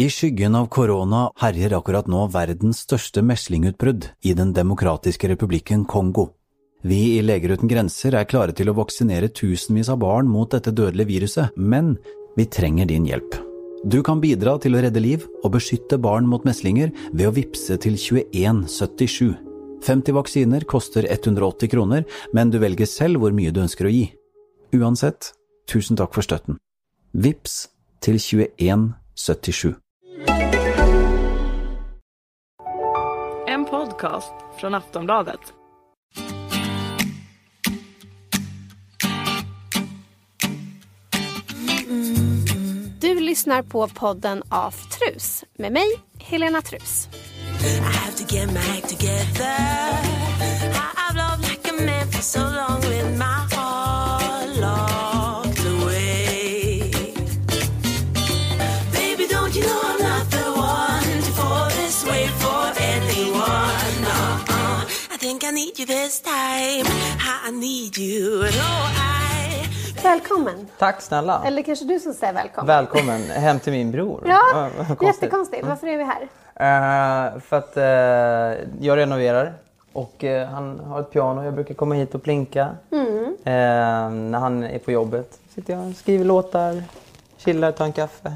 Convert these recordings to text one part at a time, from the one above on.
I skyggen av korona herjer akkurat nå verdens største meslingutbrudd i Den demokratiske republikken Kongo. Vi i Leger uten grenser er klare til å vaksinere tusenvis av barn mot dette dødelige viruset, men vi trenger din hjelp. Du kan bidra til å redde liv og beskytte barn mot meslinger ved å vippse til 2177. 50 vaksiner koster 180 kroner, men du velger selv hvor mye du ønsker å gi. Uansett, tusen takk for støtten. Vips til 2177. En podcast från Aftonbladet. Du lyssnar på podden Aftrus med mig, Helena Trus. I need you this time. I need you. I. Välkommen. Tack snälla. Eller kanske du som säger välkommen. Välkommen hem till min bror. Ja, jättekonstigt. Varför är vi här? Eh, för att eh, jag renoverar och eh, han har ett piano. Jag brukar komma hit och plinka. Mm. När han är på jobbet sitter jag och skriver låtar, chillar, tar en kaffe.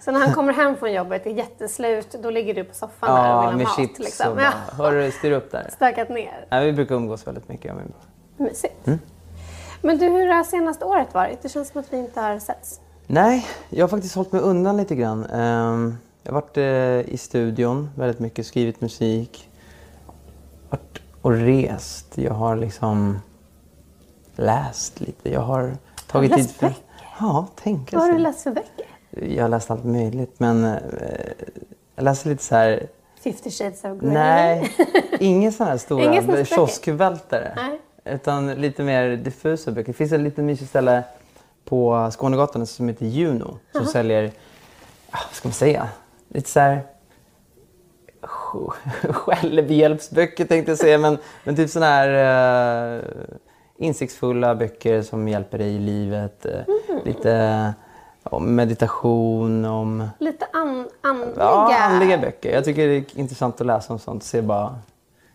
Så när han kommer hem från jobbet är jätteslut, då ligger du på soffan där och vill Ja, ha med mat. chips liksom. och bara, hörru, styr upp där. Stökat ner. Nej, vi brukar umgås väldigt mycket jag och min bror. Mysigt. Men du, hur har senaste året varit? Det känns som att vi inte har setts. Nej, jag har faktiskt hållit mig undan lite grann. Ehm, jag har varit eh, i studion väldigt mycket, skrivit musik. Varit och rest. Jag har liksom läst lite. Jag har tagit tid för... böcker? Ja, tänka Vad har sig. du läst för böcker? Jag har läst allt möjligt, men eh, jag läser lite så här... 50 shades of Grey? Nej, inga sådana här stora kioskvältare. Utan lite mer diffusa böcker. Det finns ett litet mysigt ställe på Skånegatan som heter Juno. Som säljer, ja, vad ska man säga, lite så här sj- självhjälpsböcker tänkte jag säga. Men, men typ sådana här uh, insiktsfulla böcker som hjälper dig i livet. Mm. Lite om meditation, om Lite an, andliga... ja, andliga böcker. Jag tycker det är intressant att läsa om sånt. Se bara,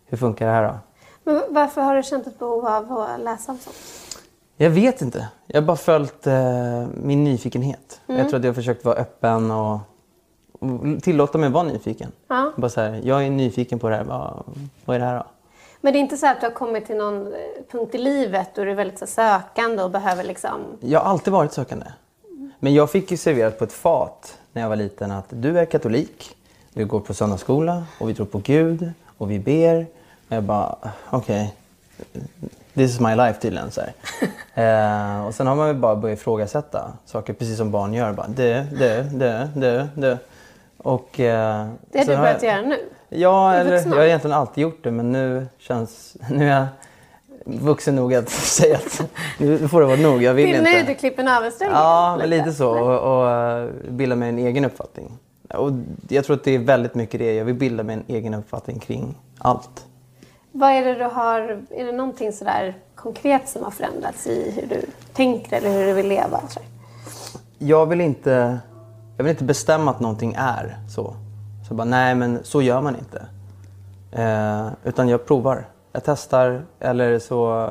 hur funkar det här då? Men varför har du känt ett behov av att läsa om sånt? Jag vet inte. Jag har bara följt eh, min nyfikenhet. Mm. Jag tror att jag har försökt vara öppen och, och tillåta mig vara nyfiken. Ja. Bara så här, jag är nyfiken på det här. Vad, vad är det här då? Men det är inte så att du har kommit till någon eh, punkt i livet då du är väldigt så sökande och behöver liksom... Jag har alltid varit sökande. Men jag fick ju serverat på ett fat när jag var liten att du är katolik, du går på söndagsskola och vi tror på Gud och vi ber. Och jag bara, okej, this is my life tydligen. Så eh, och sen har man ju bara börjat ifrågasätta saker precis som barn gör. Bara, dö, dö, dö, dö, dö. Och, eh, Det har du börjat jag- göra nu? Ja, eller, jag har egentligen alltid gjort det men nu känns... Nu är jag vuxen nog att säga att nu får det vara nog. Jag vill är inte. nu du klipper navelsträngen? Ja, men lite så. Och, och eh, bilda mig en egen uppfattning. Och jag tror att det är väldigt mycket det. Jag vill bilda mig en egen uppfattning kring allt. Vad är det du har... Är det någonting sådär konkret som har förändrats i hur du tänker eller hur du vill leva? Jag vill inte, jag vill inte bestämma att någonting är så. Så bara, nej men så gör man inte. Eh, utan jag provar. Jag testar eller så...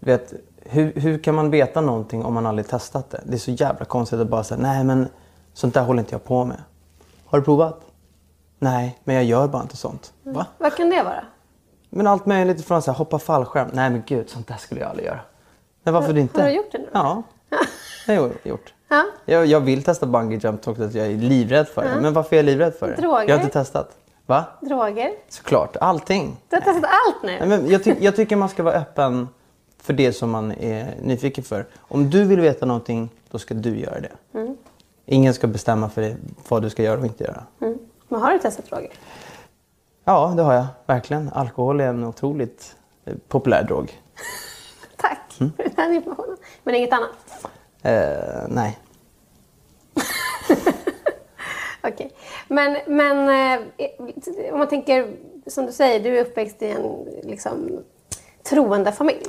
vet, hur, hur kan man veta någonting om man aldrig testat det? Det är så jävla konstigt att bara säga, nej men sånt där håller inte jag på med. Har du provat? Nej, men jag gör bara inte sånt. Va? Vad kan det vara? Men allt möjligt från så här, hoppa fallskärm. Nej men gud, sånt där skulle jag aldrig göra. Men varför Har- inte? har du gjort det nu? Ja, det har jag gjort. Ja. Jag, jag vill testa bungee jump trots att jag är livrädd för det. Men varför är jag livrädd för det? Droger? Jag har inte testat. Va? Droger? Såklart, allting. Du har testat allt nu? Nej, men jag, ty- jag tycker man ska vara öppen för det som man är nyfiken för. Om du vill veta någonting, då ska du göra det. Mm. Ingen ska bestämma för dig vad du ska göra och inte göra. Men har du testat droger? Ja, det har jag. Verkligen. Alkohol är en otroligt eh, populär drog. Tack Mm. för den informationen. Men inget annat? Eh, nej. Okej. Men, men eh, om man tänker, som du säger, du är uppväxt i en liksom, troende familj.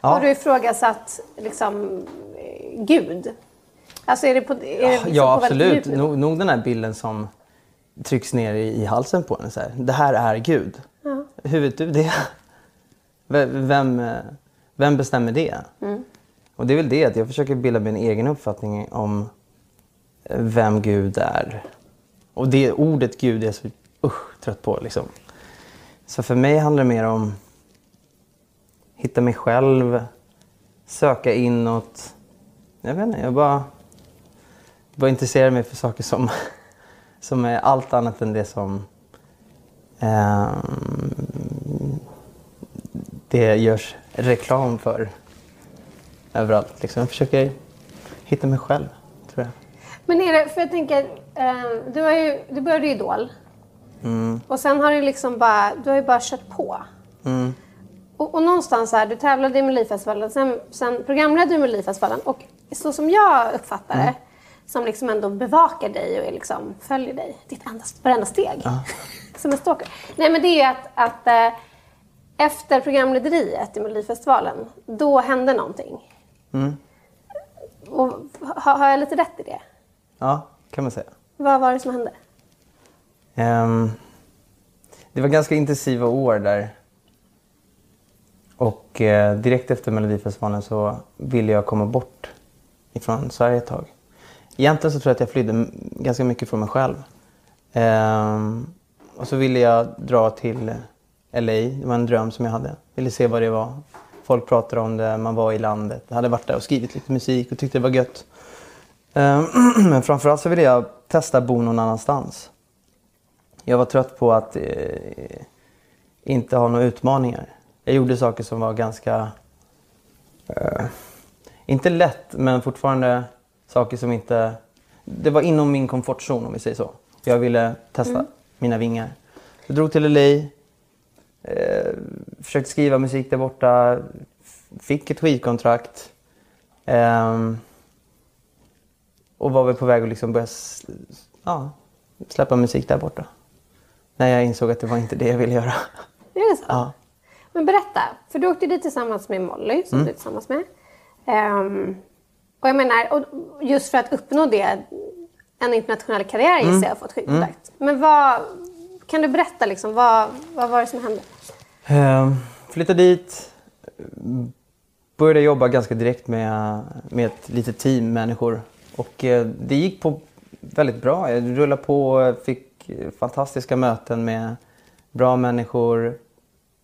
Ja. Har du ifrågasatt liksom, eh, Gud? Alltså är det på, är det liksom Ja, absolut. Nog, nog den här bilden som trycks ner i, i halsen på en. Så här. Det här är Gud. Ja. Hur vet du det? Vem, eh, vem bestämmer det? Mm. Och det är väl det, att jag försöker bilda min egen uppfattning om vem Gud är. Och det ordet Gud är jag så usch, trött på. Liksom. Så för mig handlar det mer om hitta mig själv, söka inåt. Jag vet inte, jag bara, bara intresserar mig för saker som, som är allt annat än det som eh, det görs reklam för överallt. Liksom. Jag försöker hitta mig själv, tror jag. Men är det, för jag tänker, eh, du, har ju, du började ju Idol. Och sen har du liksom bara, du har ju bara kört på. Och, och någonstans här, du tävlade i Melodifestivalen, sen, sen programledde du Melodifestivalen. Och så som jag uppfattar det, som liksom ändå bevakar dig och liksom, följer dig, ditt enda, varenda steg. som en stalker. Nej men det är ju att, att eh, efter programlederiet i Melodifestivalen, då hände någonting. Och, har, har jag lite rätt i det? Ja, kan man säga. Vad var det som hände? Um, det var ganska intensiva år där. Och eh, direkt efter Melodifestivalen så ville jag komma bort ifrån Sverige ett tag. Egentligen så tror jag att jag flydde ganska mycket från mig själv. Um, och så ville jag dra till LA. Det var en dröm som jag hade. Ville se vad det var. Folk pratade om det, man var i landet. Jag hade varit där och skrivit lite musik och tyckte det var gött. Um, Men framförallt så ville jag testa bo någon annanstans. Jag var trött på att eh, inte ha några utmaningar. Jag gjorde saker som var ganska... Eh, inte lätt, men fortfarande saker som inte... Det var inom min komfortzon om vi säger så. Jag ville testa mina vingar. Jag drog till LA. Eh, försökte skriva musik där borta. Fick ett skivkontrakt. Ehm, och var väl på väg att liksom börja ja, släppa musik där borta. När jag insåg att det var inte det jag ville göra. Är det så? Ja. Men berätta, för du åkte dit tillsammans med Molly, som Mm. du är tillsammans med. Ehm, och jag menar, och just för att uppnå det, en internationell karriär Mm. gissar jag, fått skivkontrakt. Men vad, kan du berätta liksom, vad, vad var det som hände? Ehm, flyttade dit. mm, Började jobba ganska direkt med, med ett litet team människor. Och eh, det gick på väldigt bra. Jag rullade på, fick eh, fantastiska möten med bra människor.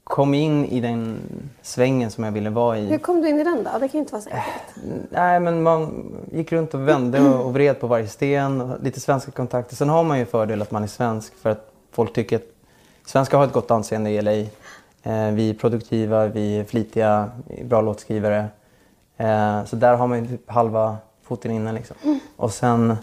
Kom in i den svängen som jag ville vara i. Hur kom du in i den då? Det kan ju inte vara så enkelt. Nej, men man gick runt och vände och, och vred på varje sten. Och lite svenska kontakter. Sen har man ju fördel att man är svensk för att folk tycker att svenskar har ett gott anseende i LA. Eh, vi är produktiva, vi är flitiga, bra låtskrivare. Eh, så där har man ju typ halva foten inne liksom. Och sen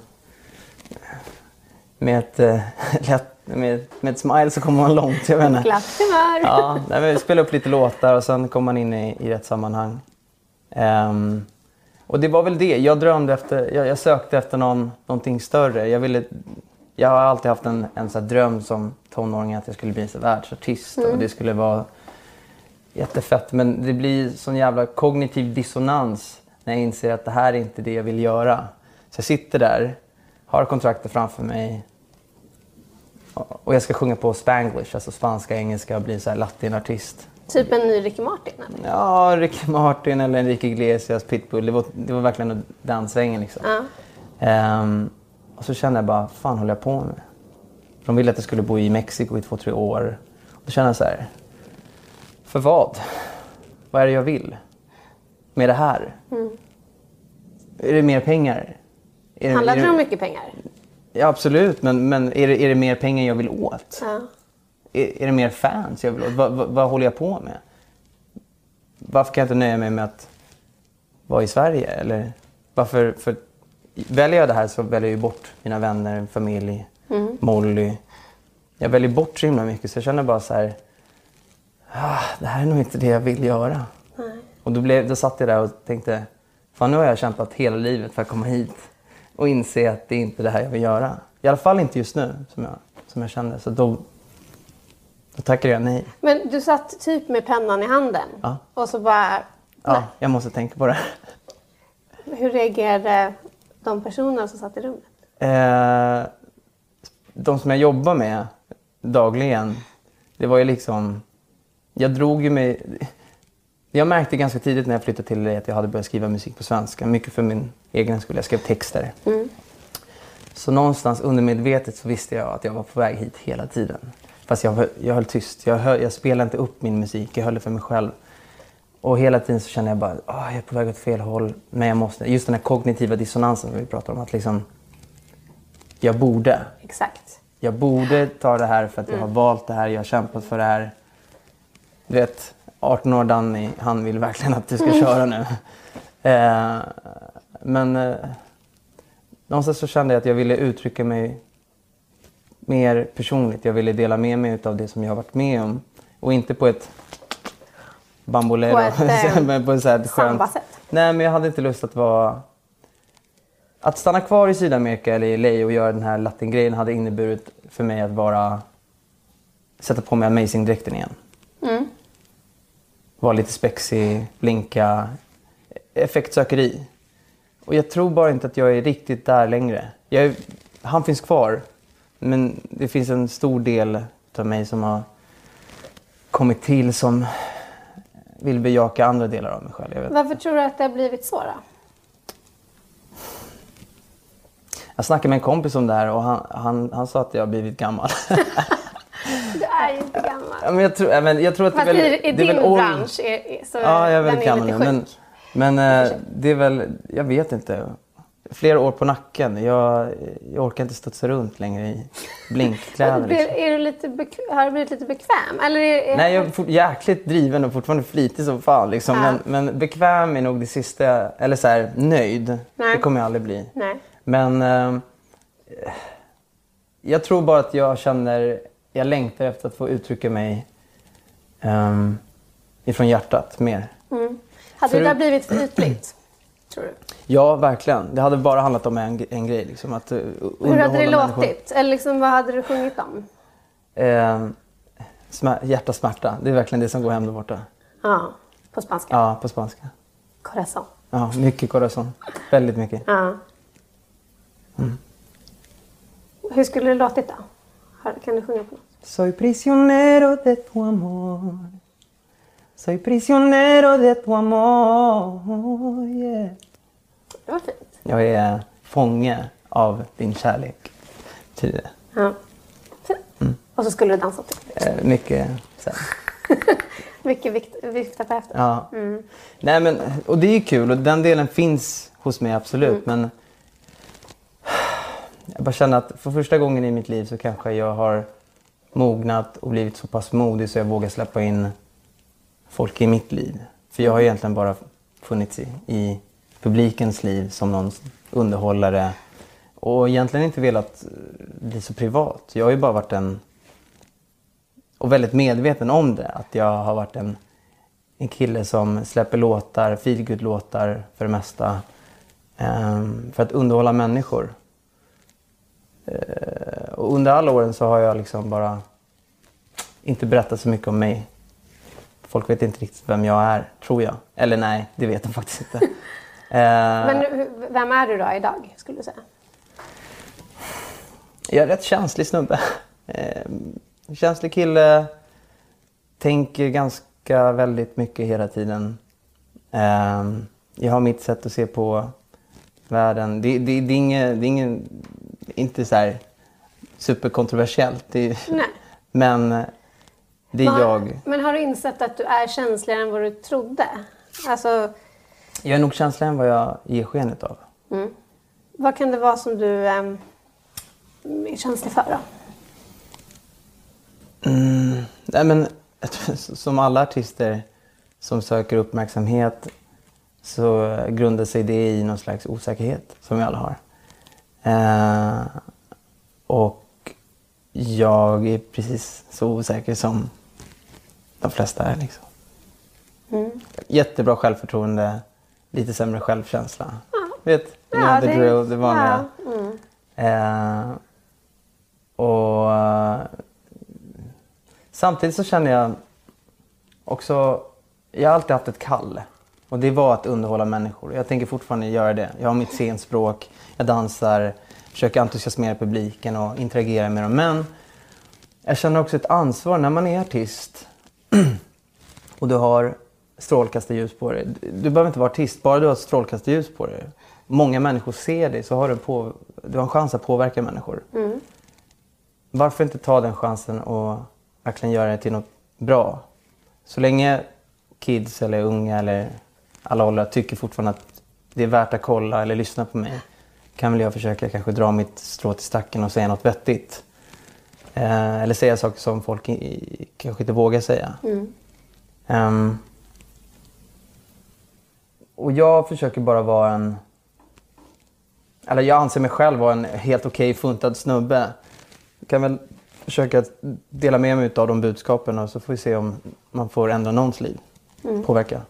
med ett, eh, lätt, med, med ett smile så kommer man långt. Jag inte. Glatt humör. Ja, nej, vi spelade upp lite låtar och sen kom man in i, i rätt sammanhang. Ehm, och det var väl det. Jag drömde efter, jag, jag sökte efter någon, någonting större. Jag, ville, jag har alltid haft en, en så dröm som tonåring att jag skulle bli så världsartist och det skulle vara jättefett. Men det blir sån jävla kognitiv dissonans när jag inser att det här är inte det jag vill göra. Så jag sitter där, har kontraktet framför mig och jag ska sjunga på spanglish, alltså spanska, engelska och bli så här latinartist. Typ en ny Ricky Martin. eller? Ja, Ricky Martin eller Enrique Iglesias, Pitbull. Det var, det var verkligen den svängen liksom. Ja. Ehm, och så kände jag bara, fan håller jag på med? De ville att jag skulle bo i Mexiko i två, tre år. Och då kände jag så här, för vad? Vad är det jag vill? Med det här? Är det mer pengar? Är Handlar är det om mycket pengar? Ja, absolut, men, men är, det, är det mer pengar jag vill åt? Ja. Är, är det mer fans jag vill åt? Vad, vad, vad håller jag på med? Varför kan jag inte nöja mig med att vara i Sverige? Eller varför, för väljer jag det här så väljer jag bort mina vänner, familj, Molly. Jag väljer bort så himla mycket så jag känner bara så här. Ah, det här är nog inte det jag vill göra. Och då, blev, då satt jag där och tänkte. Fan nu har jag kämpat hela livet för att komma hit. Och inse att det är inte det här jag vill göra. I alla fall inte just nu som jag, som jag kände. Så då, då tackade jag nej. Men du satt typ med pennan i handen Ja. och så bara... Ja, jag måste tänka på det. Hur reagerade de personerna som satt i rummet? Eh, de som jag jobbar med dagligen, det var ju liksom... Jag drog ju mig... Jag märkte ganska tidigt när jag flyttade till LA att jag hade börjat skriva musik på svenska. Mycket för min egen skull. Jag skrev texter. Så någonstans undermedvetet så visste jag att jag var på väg hit hela tiden. Fast jag, jag höll tyst. Jag, höll, jag spelade inte upp min musik. Jag höll det för mig själv. Och hela tiden så kände jag bara att jag är på väg åt fel håll. Men jag måste. Just den här kognitiva dissonansen som vi pratar om. Att liksom, jag borde. Exakt. Jag borde ta det här för att jag har valt det här. Jag har kämpat för det här. Du vet, 18 år Danny, han vill verkligen att du ska köra nu. Eh, men eh, någonstans så kände jag att jag ville uttrycka mig mer personligt. Jag ville dela med mig av det som jag har varit med om. Och inte på ett bambolero. På ett, eh, men på ett så här skönt... Samba-sätt. Nej, men jag hade inte lust att vara... Att stanna kvar i Sydamerika eller i LA och göra den här latin-grejen hade inneburit för mig att vara... Sätta på mig Amazing-dräkten igen. Vara lite spexig, blinka. Effektsökeri. Och jag tror bara inte att jag är riktigt där längre. Jag är, han finns kvar. Men det finns en stor del av mig som har kommit till som vill bejaka andra delar av mig själv. Varför tror du att det har blivit så då? Jag snackade med en kompis om det här och han, han, han sa att jag har blivit gammal. Är ju inte gammal. Ja, men jag, tror, ja, men jag tror att Fast det är väl... i, i det är din väl bransch är, så Ja, jag är den gammal lite nu. Men, sjuk. men eh, det är väl, jag vet inte. Flera år på nacken. Jag, jag orkar inte studsa runt längre i blinkkläder. Liksom. är du lite har du blivit lite bekväm? Eller är, är, Nej, jag är fort, jäkligt driven och fortfarande flitig som fan. Liksom. Ja. Men, men bekväm är nog det sista, eller så här, nöjd. Nej. Det kommer jag aldrig bli. Nej. Men eh, jag tror bara att jag känner, jag längtar efter att få uttrycka mig um, ifrån hjärtat mer. Hade För det där blivit för ytligt? Tror du? Ja, verkligen. Det hade bara handlat om en, en grej. Liksom, att, uh, Hur hade det människor. låtit? Eller liksom, vad hade du sjungit om? Eh, smär, hjärta, smärta. Det är verkligen det som går hem där borta. Ja, på spanska. Ja, på spanska. Corazon. Ja, mycket corazon. Väldigt mycket. Ja. Mm. Hur skulle det låtit då? Kan du sjunga på något? Soy prisionero de tu amor. Soy prisionero de tu amor. Yeah. Det var fint. Jag är fånge av din kärlek. Det. Ja. Fint. Mm. Och så skulle du dansa till. Eh, mycket här. Mycket vikt, vikta på efter. Ja. Nej, men, och det är ju kul och den delen finns hos mig absolut. Men jag bara känner att för första gången i mitt liv så kanske jag har mognat och blivit så pass modig så jag vågar släppa in folk i mitt liv. För jag har egentligen bara funnits i, i publikens liv som någon underhållare och egentligen inte velat eh, bli så privat. Jag har ju bara varit en och väldigt medveten om det. Att jag har varit en, en kille som släpper låtar, feelgood-låtar för det mesta. Um, för att underhålla människor. Eh, och under alla åren så har jag liksom bara inte berättat så mycket om mig. Folk vet inte riktigt vem jag är, tror jag. Eller nej, det vet de faktiskt inte. Eh, Men vem är du då idag, skulle du säga? Jag är rätt känslig snubbe. Eh, känslig kille. Tänker ganska väldigt mycket hela tiden. Eh, jag har mitt sätt att se på världen. Det, det, det är inget, det är ingen, inte så här superkontroversiellt. Det, är- Nej. men det är jag. Men har du insett att du är känsligare än vad du trodde? Alltså, Jag är nog känsligare än vad jag ger skenet av. vad kan det vara som du ehm, är känslig för då? Nej, men, som alla artister som söker uppmärksamhet så grundar sig det i någon slags osäkerhet som vi alla har. Eh, och jag är precis så osäker som de flesta är. Liksom. Jättebra självförtroende, lite sämre självkänsla. Vet, you know the drill, det vanliga. Ja, mm. Eh, och samtidigt så känner jag också, jag har alltid haft ett kall. Och det var att underhålla människor. Jag tänker fortfarande göra det. Jag har mitt scenspråk, jag dansar, försöker entusiasmera publiken och interagera med dem. Men jag känner också ett ansvar när man är artist och du har strålkastarljus på dig. Du behöver inte vara artist, bara du har strålkastarljus på dig. Många människor ser dig så har du, på, du har en chans att påverka människor. Varför inte ta den chansen och verkligen göra det till något bra? Så länge kids eller unga eller alla åldrar tycker fortfarande att det är värt att kolla eller lyssna på mig kan väl jag försöka kanske dra mitt strå till stacken och säga något vettigt. Eh, eller säga saker som folk i, kanske inte vågar säga. Ehm, och jag försöker bara vara en... Eller jag anser mig själv vara en helt okej funtad snubbe. Jag kan väl försöka dela med mig av de budskapen och så får vi se om man får ändra någons liv. Påverka.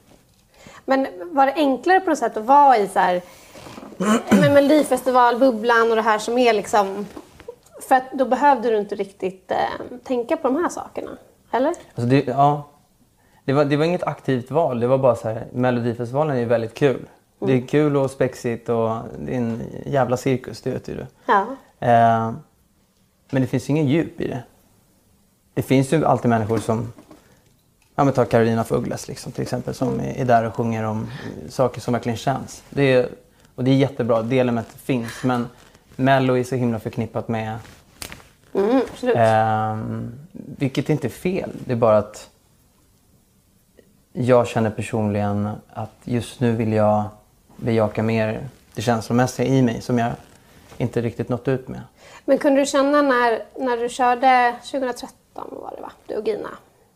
Men var det enklare på något sätt att vara i så här, med Melodifestivalbubblan och det här som är liksom... För att då behövde du inte riktigt eh, tänka på de här sakerna. Eller? Alltså det, ja, det, var, det var inget aktivt val. Det var bara så här, Melodifestivalen är väldigt kul. Det är kul och spexigt och det är en jävla cirkus, det vet ju du. Ja. Eh, men det finns ju ingen djup i det. Det finns ju alltid människor som, ja men ta Carolina af Ugglas liksom, till exempel, som är, är där och sjunger om saker som verkligen känns. Det är, och det är jättebra, det elementet finns. Men Mello är så himla förknippat med Mm, absolut. Ehm, vilket inte är fel. Det är bara att jag känner personligen att just nu vill jag bejaka mer det känslomässiga i mig som jag inte riktigt nått ut med. Men kunde du känna när, när du körde 2013 var det va? Du och Gina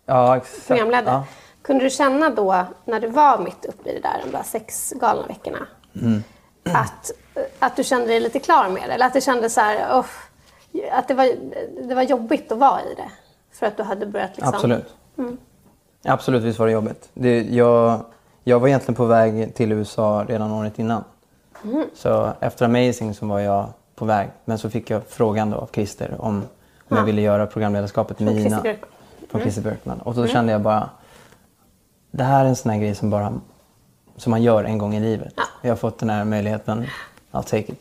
Ja, exakt. programledde. Ja. Kunde du känna då när du var mitt uppe i det där, de där sex galna veckorna, Mm. Att, att du kände dig lite klar med det? Eller att det kändes så här, "Uff", att det var, det var jobbigt att vara i det? För att du hade börjat liksom... Absolut. Absolut, visst var det jobbigt. Det, jag, jag var egentligen på väg till USA redan året innan. Mm. Så efter Amazing så var jag på väg. Men så fick jag frågan då av Christer om, om jag Ja. ville göra programledarskapet med Björkman. Från Christer Björkman. Och då kände jag bara, det här är en sån här grej som bara som man gör en gång i livet. Ja. Jag har fått den här möjligheten, I'll take it.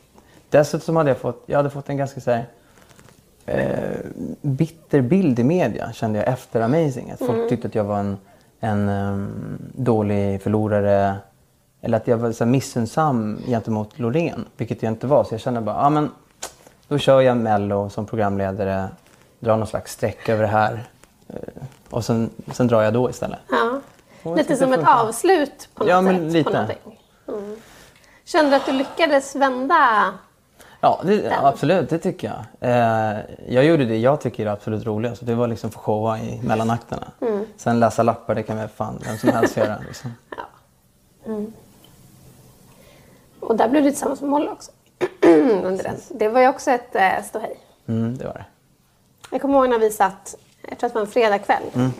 Dessutom hade jag fått, jag hade fått en ganska så här, eh, bitter bild i media kände jag efter Amazing. Att folk tyckte att jag var en, en ehm, dålig förlorare. Eller att jag var så missunnsam gentemot Loreen, vilket jag inte var. Så jag kände bara, ja men då kör jag Mello som programledare, drar någon slags streck över det här. Eh, och sen, sen drar jag då istället. Ja. Lite det som ett avslut på något Ja, men sätt. lite. Mm. Kände du att du lyckades vända? Ja, det, ja, absolut. Det tycker jag. Eh, jag gjorde det jag tycker är absolut roligast. Det var liksom få showa i mellanakterna. Sen läsa lappar, det kan väl fan vem som helst göra. Liksom. Och där blev du tillsammans med Molly också. Under den. Det var ju också ett eh, ståhej. Mm, det var det. Jag kommer ihåg när vi satt, jag tror att det var en fredagkväll. Mm.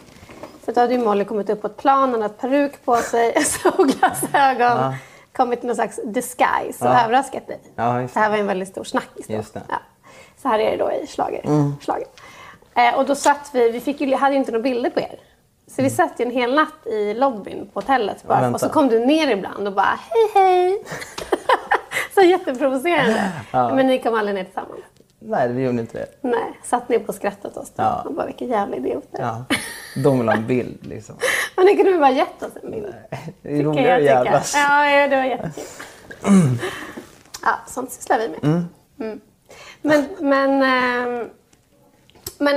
För då hade ju Molly kommit upp på ett plan, hon hade peruk på sig, solglasögon. Kommit med någon slags disguise och Ja. överraskat dig. Ja, just det här var en väldigt stor snackis då. Det. Ja. Så här är det då i slager, slager. Eh, och då satt vi, vi fick ju, hade ju inte några bilder på er. Så vi satt ju en hel natt i lobbyn på hotellet bara, vänta. och så kom du ner ibland och bara hej hej. så jätteprovocerande. Men ni kom aldrig ner tillsammans. Nej, vi gjorde inte det. Nej, satt ni på och åt oss då? Ja. Och bara, vilka jävla idioter. Ja. De vill ha en bild liksom. Men ni kunde väl bara gett oss en bild? Det är roligare jag tycka. jävlas. Ja, det var jättekul. ja, sånt sysslar vi med. Mm. Men, men, ehm, men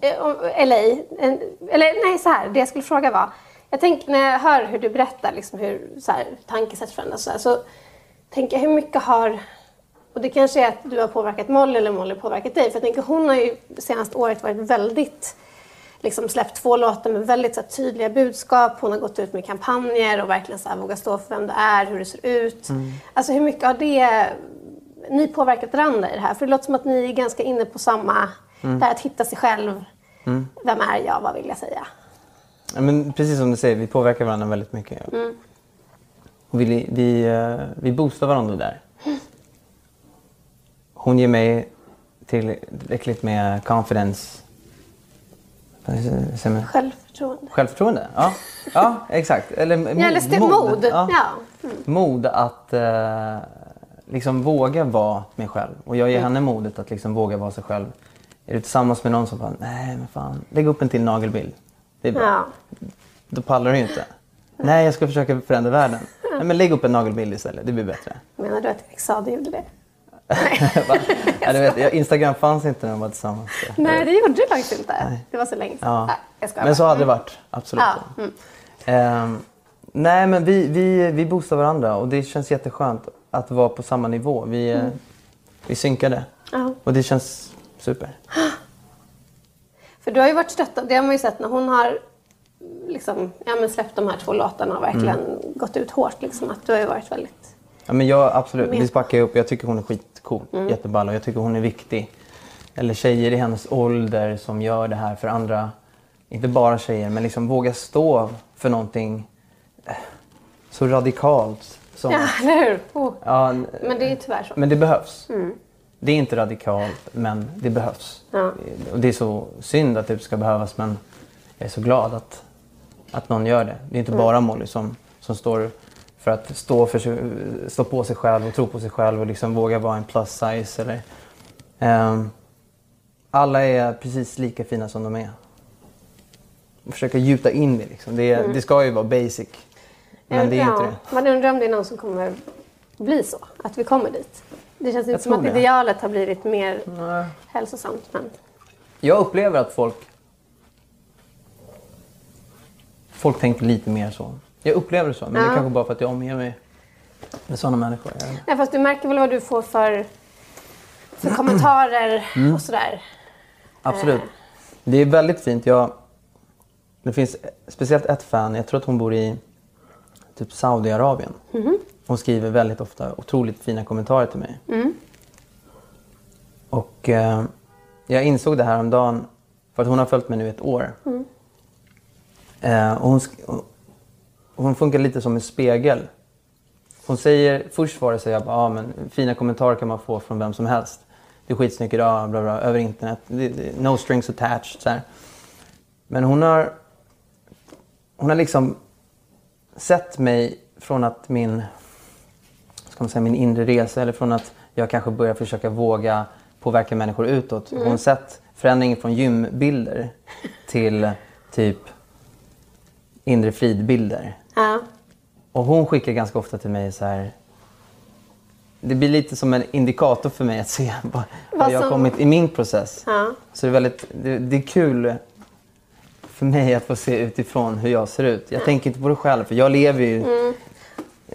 eh, LA, en, eller nej så här, det jag skulle fråga var, jag tänker när jag hör hur du berättar liksom hur så här, tankesätt förändras så, här, så tänker jag hur mycket har, och det kanske är att du har påverkat Molly eller Molly har påverkat dig, för jag tänker hon har ju senaste året varit väldigt liksom släppt två låtar med väldigt så här, tydliga budskap. Hon har gått ut med kampanjer och verkligen så här, vågat stå för vem du är, hur det ser ut. Alltså hur mycket har det ni påverkat varandra i det här? För det låter som att ni är ganska inne på samma, det här att hitta sig själv. Vem är jag? Vad vill jag säga? Ja, men precis som du säger, vi påverkar varandra väldigt mycket. Och vi, vi, eh, vi boostar varandra där. Hon ger mig tillräckligt med confidence? Självförtroende. Självförtroende? Ja, ja exakt. Eller, mod, Ja, eller st- mod. Ja. Mod att eh, liksom våga vara mig själv. Och jag ger henne modet att liksom våga vara sig själv. Är du tillsammans med någon som bara, nej men fan, lägg upp en till nagelbild. Det är bra. Ja. Då pallar du ju inte. Nej, jag ska försöka förändra världen. Nej, men lägg upp en nagelbild istället, det blir bättre. Menar du att Erik Saade gjorde det? Ja, du vet, Instagram fanns inte när de var tillsammans. Nej, det gjorde du faktiskt inte. Det var så länge sedan. Ja. Nej, Men så hade det varit, absolut. Ja, mm. Ehm, nej, men vi, vi, vi boostar varandra och det känns jätteskönt att vara på samma nivå. Vi, mm. vi synkade Ja. och det känns super. För du har ju varit stöttad. Det har man ju sett när hon har liksom, ja, men släppt de här två låtarna och verkligen Mm. gått ut hårt. Liksom, att du har ju varit väldigt... Ja, men jag, absolut, Med. vi backar ju upp. Jag tycker hon är skitcool, jätteball och jag tycker hon är viktig. Eller tjejer i hennes ålder som gör det här för andra, inte bara tjejer, men liksom våga stå för någonting eh, så radikalt. Som, Ja, eller hur? Oh. Ja, Men det är tyvärr så. Men det behövs. Det är inte radikalt, men det behövs. Ja. Och det är så synd att det ska behövas, men jag är så glad att, att någon gör det. Det är inte bara Molly som, som står för att stå, för stå på sig själv och tro på sig själv och liksom våga vara en plus size. Eller, Ehm, alla är precis lika fina som de är. Och försöka gjuta in det. Liksom. Det, det ska ju vara basic. Men det är ja, inte det. Man undrar om det är någon som kommer bli så. Att vi kommer dit. Det känns inte som att det. idealet har blivit mer hälsosamt. Men... Jag upplever att folk Folk tänker lite mer så. Jag upplever det så, men det är Ja. kanske bara för att jag omger mig med sådana människor. Nej, fast du märker väl vad du får för, för kommentarer Mm. och sådär. Absolut. Det är väldigt fint. Jag, det finns speciellt ett fan, jag tror att hon bor i typ Saudiarabien. Hon skriver väldigt ofta otroligt fina kommentarer till mig. Och eh, jag insåg det här om dagen för att hon har följt mig nu ett år. Eh, och hon, hon funkar lite som en spegel. Hon säger, först var det så jag bara, ah, men fina kommentarer kan man få från vem som helst. Du är skitsnygg idag, bla bla, över internet. Det, det, no strings attached. Så här. Men hon har, hon har liksom sett mig från att min, ska man säga, min inre resa eller från att jag kanske börjar försöka våga påverka människor utåt. Hon har sett förändringen från gymbilder till typ inre fridbilder. Ja. Och hon skickar ganska ofta till mig så här. Det blir lite som en indikator för mig att se vad, vad jag har som- kommit i min process. Ja. Så det är, väldigt, det, det är kul för mig att få se utifrån hur jag ser ut. Jag tänker inte på det själv för jag lever ju Mm.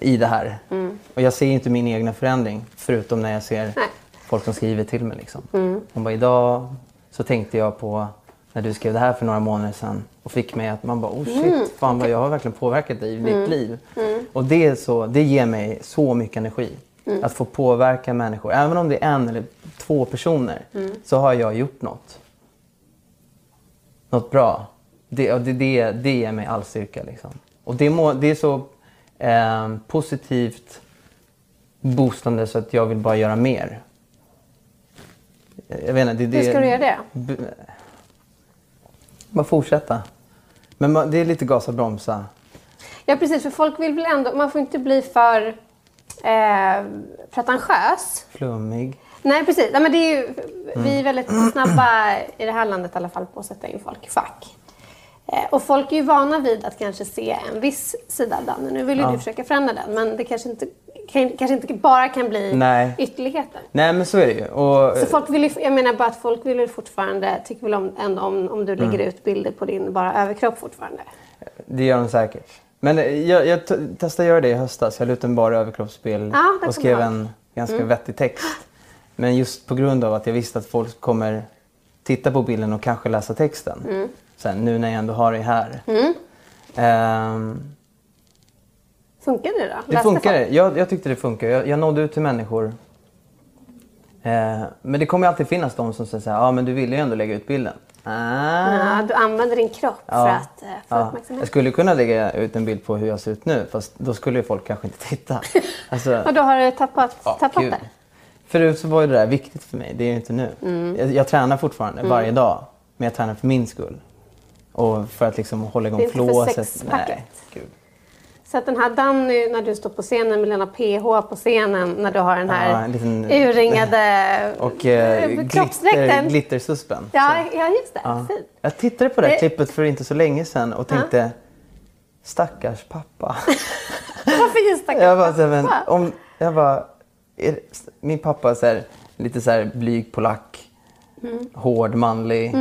i det här. Och jag ser inte min egna förändring förutom när jag ser Nej. Mm. folk som skriver till mig. Liksom. Hon bara, idag så tänkte jag på när du skrev det här för några månader sedan och fick mig att man bara, oh shit, Mm. fan vad jag har verkligen påverkat dig i ditt liv. Och det, är så, det ger mig så mycket energi. Mm. Att få påverka människor, även om det är en eller två personer, Mm. så har jag gjort något. Något bra. Det, det, det, det ger mig all styrka. Liksom. Och det, må, det är så eh, positivt boostande så att jag vill bara göra mer. Jag vet inte, det, Hur ska du göra det? Bara fortsätta. Men man, det är lite gasa bromsa. Ja, precis. För folk vill väl ändå... Man får inte bli för eh, pretentiös. Flummig. Nej, precis. Nej, men det är ju, Vi Mm. är väldigt snabba i det här landet i alla fall på att sätta in folk i fack. Eh, och folk är ju vana vid att kanske se en viss sida av Danne. Nu vill ju du försöka förändra den, men det kanske inte, kan, kanske inte bara kan bli Nej. ytterligheter. Nej men så är det ju. Och, Så folk vill ju, jag menar bara att folk vill ju fortfarande, tycker väl om, ändå om, om du lägger Mm. ut bilder på din bara överkropp fortfarande. Det gör de säkert. Men eh, jag, jag testade göra det i höstas. Jag la ut en bara överkroppsbild Ja, och skrev en ganska vettig text. Men just på grund av att jag visste att folk kommer titta på bilden och kanske läsa texten. Sen nu när jag ändå har det här. Ehm, Funkar det då? det folk? Jag, jag tyckte det funkar. Jag, jag nådde ut till människor. Eh, men det kommer alltid finnas de som säger så här, ja men du ville ju ändå lägga ut bilden. Ah. Ja, du använder din kropp för att eh, få Ja. uppmärksamhet. Jag skulle kunna lägga ut en bild på hur jag ser ut nu fast då skulle ju folk kanske inte titta. Alltså, Och då har du tappat, ja, tappat gud. det? Förut så var ju det där viktigt för mig, det är ju inte nu. Mm. Jag, jag tränar fortfarande varje dag, men jag tränar för min skull. Och för att liksom hålla igång Det är inte för flåset. sexpacket. Nej, gud. Så att den här Danny, när du står på scenen med Lena PH på scenen, när du har den här Ja, en liten- urringade Och eh, eh, glitter, glittersuspen. Ja, ja, just det. Ja. Jag tittade på det här Det- klippet för inte så länge sedan och tänkte stackars pappa. Varför just stackars jag bara, men, pappa? om, jag bara är, min pappa är så här, lite så här blyg polack, Mm. hård, manlig.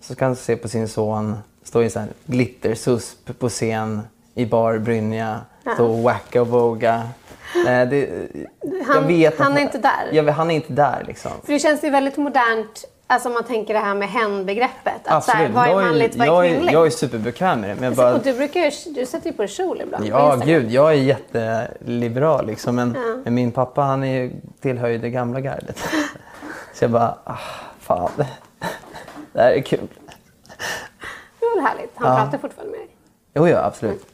Så kan han se på sin son stå i här glittersusp på scen i bar brynja, och wacka och våga. Nej, det, Han- vet han är inte där. Jag, han är inte där liksom. För det känns ju väldigt modernt, alltså om man tänker det här med hen-begreppet. Att så här, Absolut. vad är jag, manligt, vad är jag, är, kvinnligt? jag är superbekväm med det. Men jag bara, Och du, brukar du sätter ju på dig kjol ibland Ja, gud. Jag är jätteliberal liksom. Men, Ja. men min pappa han är ju, tillhör ju det gamla gardet. Så jag bara, ah, fan. Det här är kul. Det är väl härligt. Han Ja. pratar fortfarande med dig. Jo, ja, absolut. Han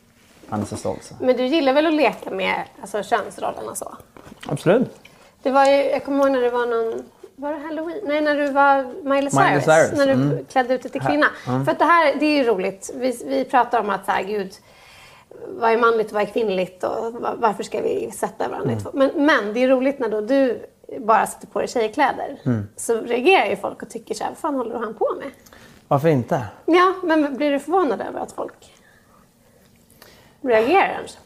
Så. Men du gillar väl att leka med alltså, könsrollerna så? Absolut. Det var ju, jag kommer ihåg när det var någon... Var det halloween? Nej, när du var Miley Cyrus. Miley Cyrus, När du mm. klädde ut dig till kvinna. För att det här, det är ju roligt. Vi, vi pratar om att så här, gud, vad är manligt och vad är kvinnligt och va- varför ska vi sätta varandra Mm. två? Men, men det är roligt när då du bara sätter på dig tjejkläder. Mm. Så reagerar ju folk och tycker så här, vad fan håller han på med? Varför inte? Ja, men blir du förvånad över att folk reagerar? ens?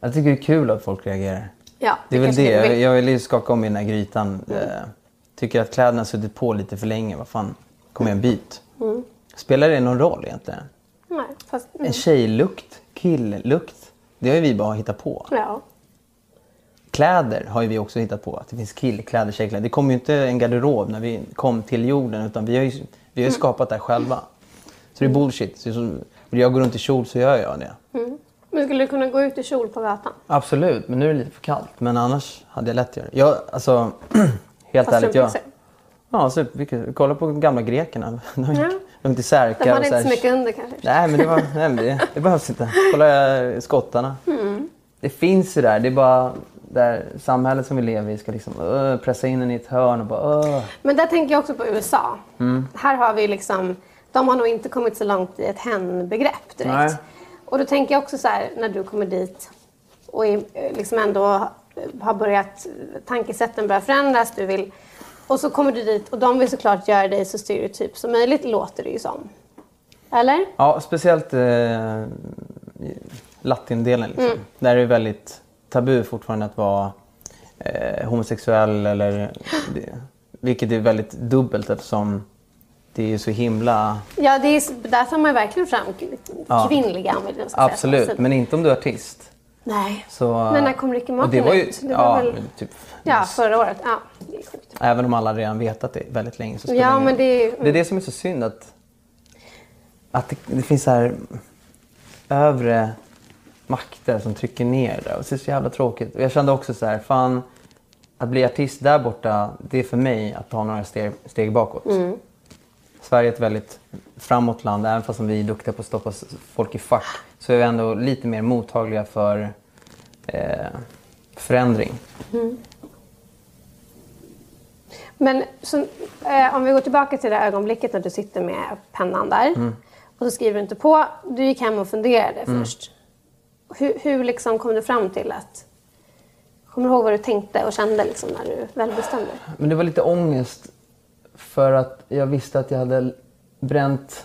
Jag tycker det är kul att folk reagerar. Ja, Det är väl det. Jag, vill. jag vill ju skaka om i den här grytan. Eh, tycker att kläderna har suttit på lite för länge. Vad fan, kom igen byt. Mm. Spelar det någon roll egentligen? Nej, fast, mm. En tjejlukt, killlukt, det har ju vi bara hittat på. Ja. Kläder har ju vi också hittat på. Att det finns killkläder, tjejkläder. Det kom ju inte en garderob när vi kom till jorden utan vi har ju, vi har ju skapat det själva. Så det är bullshit. Så, vill jag gå runt i kjol så gör jag det. Men skulle du kunna gå ut i kjol på gatan? Absolut, men nu är det lite för kallt. Men annars hade jag lätt gjort det. Jag, alltså, helt Fast ärligt. Jag, ja, super, vilket- kolla på gamla grekerna. De har Ja. har inte särkar. De hade inte så mycket under kanske. Nej, men det, var, nej, det, det behövs inte. Kolla eh, skottarna. Mm. Det finns ju där. Det är bara där samhället som vi lever i ska liksom uh, pressa in en i ett hörn och bara uh. Men där tänker jag också på USA. Mm. Här har vi liksom, de har nog inte kommit så långt i ett hen-begrepp direkt. Nej. Och då tänker jag också så här, när du kommer dit och är, eh, liksom ändå har börjat, tankesätten börjar förändras, du vill, och så kommer du dit och de vill såklart göra dig så stereotyp som möjligt, låter det ju som. Eller? Ja, speciellt eh, latindelen. Liksom. Mm. Där är det väldigt tabu fortfarande att vara eh, homosexuell. Eller, vilket är väldigt dubbelt eftersom det är ju så himla... Ja, det är, där tar man verkligen fram Ja. kvinnliga säga Absolut, men inte om du är artist. Nej. Så, Men när kom Ricky Martin det var ju, ut? Det var ja, väl- typ, Ja, förra året. Ja. Även om alla redan vetat det väldigt länge. Så Ja, men det är- det är det som är så synd att, att det, det finns så här övre makter som trycker ner det. Och det är så jävla tråkigt. Och jag kände också så här, fan att bli artist där borta, det är för mig att ta några steg, steg bakåt. Sverige är ett väldigt framåt land, även fast vi är duktiga på att stoppa folk i fack. Så är vi ändå lite mer mottagliga för eh, förändring. Men så, eh, om vi går tillbaka till det ögonblicket när du sitter med pennan där Mm. och så skriver du inte på. Du gick hem och funderade Mm. först. Hur, hur liksom kom du fram till att... Kommer du ihåg vad du tänkte och kände liksom när du väl bestämde? Men det var lite ångest för att jag visste att jag hade bränt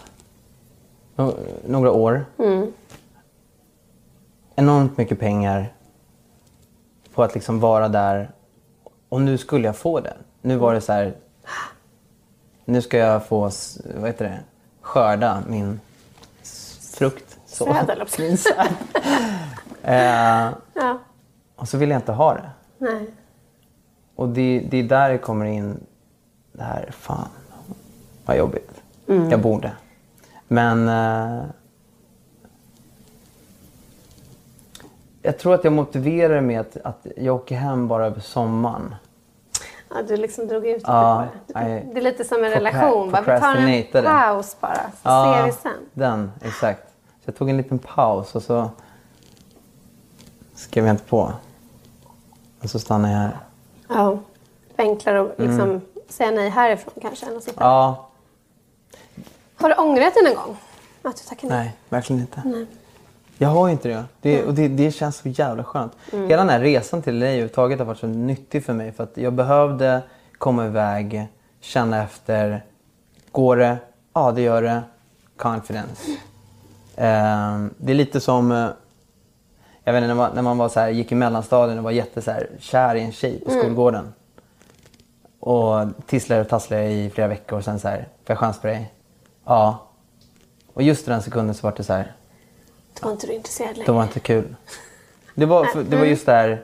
no- några år. Enormt mycket pengar på att liksom vara där. Och nu skulle jag få det. Nu var det så här. Nu ska jag få, vad heter det, skörda min frukt. Så. Säd, Min säd. eh, Ja. och så vill jag inte ha det. Nej. Och det, det är där det kommer in det här, fan vad jobbigt. Jag borde. Men eh, jag tror att jag motiverar det med att, att jag åker hem bara över sommaren. Ja, du liksom drog ut lite Ja, det. Det är lite som en relation. Bara, vi tar en paus bara, så ser vi sen. den, exakt. Så jag tog en liten paus och så skrev jag inte på. Och så stannade jag här. Ja. Enklare att liksom Mm. Säga nej härifrån kanske än att sitta Ja, Har du ångrat dig någon gång? Att du tackade nej? Nej, verkligen inte. Jag har ju inte det. det och det, det känns så jävla skönt. Hela den här resan till LA överhuvudtaget har varit så nyttig för mig. För att jag behövde komma iväg, känna efter. Går det? Ja, det gör det. Confidence. Ehm, det är lite som... eh, Jag vet inte, när man, när man var så här, gick i mellanstadien och var jätte så här, kär i en tjej på skolgården. Och tisslade och tasslade i flera veckor och sen så här, får jag chans på dig? Ja. Och just i den sekunden så var det så här, Då var inte du intresserad det längre. var inte kul. Det var, för, det var just där,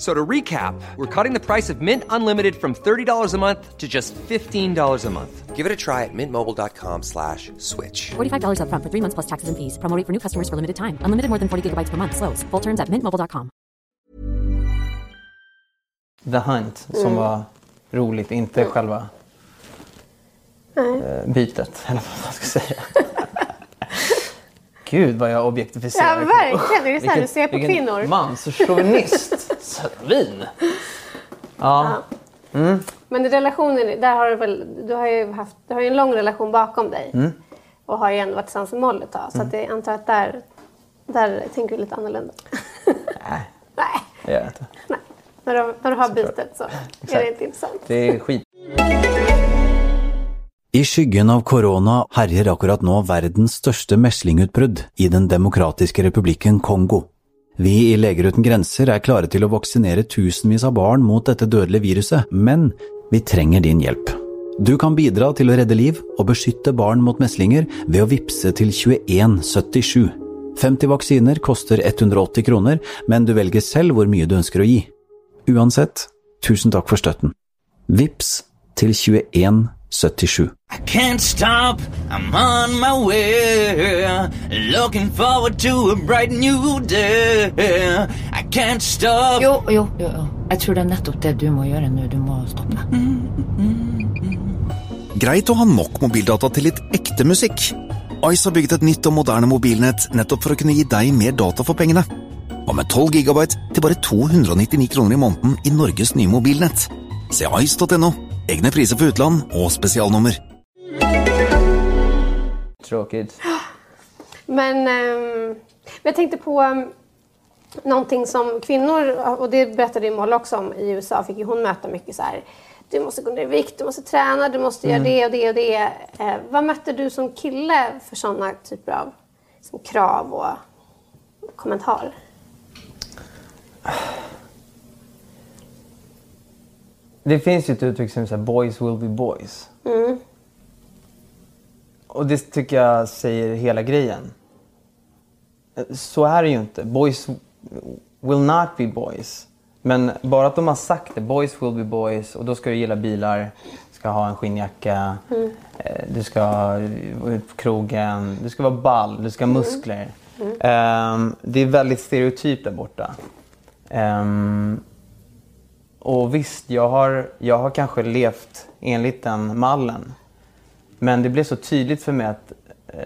F- So to recap, we're cutting the price of Mint Unlimited from $30 a month to just $15 a month. Give it a try at mintmobile.com slash switch. $45 upfront for three months plus taxes and fees. Promo for new customers for limited time. Unlimited more than 40 gigabytes per month. Slows. Full terms at mintmobile.com. The Hunt som var roligt, inte själva eh, bytet. Eller vad man ska säga. Gud vad jag objektifierar. Ja, verkligen. Det är så här du ser på vilken kvinnor. Manschauvinist. Svin. Ja. Men i relationen, där har du väl, du har ju haft, du har ju en lång relation bakom dig. Mm. Och har ju ändå varit tillsammans med Molly ett tag. Så att jag antar att där, där tänker du lite annorlunda. Nej, Nej, det gör jag inte. nej. När du, när du har bytet så är det inte intressant. Det är skit. I skyggen av korona herjer akkurat nå verdens største meslingutbrudd i Den demokratiske republikken Kongo. Vi i Leger uten grenser er klare til å vaksinere tusenvis av barn mot dette dødelige viruset, men vi trenger din hjelp. Du kan bidra til å redde liv og beskytte barn mot meslinger ved å vippse til 2177. 50 vaksiner koster 180 kroner, men du velger selv hvor mye du ønsker å gi. Uansett, tusen takk for støtten. Vips til 2177. I can't stop, I'm on my way. Looking forward to a bright new day. I can't stop. Jo, jo, jo, jo. Jeg tror det er nettopp det du må gjøre nå. Du må stoppe. Greit å ha nok mobildata til litt ekte musikk. Ice har bygget et nytt og moderne mobilnett nettopp for å kunne gi deg mer data for pengene. Og med 12 gigabyte til bare 299 kroner i måneden i Norges nye mobilnett. Se ice.no. Egne priser for utland og spesialnummer. Tråkigt. Men ehm, jag tänkte på um, någonting som kvinnor, och det berättade ju Moll också om i USA, fick ju hon möta mycket så här. Du måste gå ner i vikt, du måste träna, du måste göra det och det och det. Eh, vad mötte du som kille för sådana typer av som krav och kommentarer? Det finns ju ett uttryck som säger boys will be boys. Och det tycker jag säger hela grejen. Så är det ju inte. Boys will not be boys. Men bara att de har sagt det, boys will be boys och då ska du gilla bilar, ska ha en skinnjacka, eh, du ska ute på krogen, du ska vara ball, du ska ha muskler. Ehm, det är väldigt stereotypt där borta. Ehm, och visst, jag har, jag har kanske levt enligt den mallen. Men det blev så tydligt för mig att eh,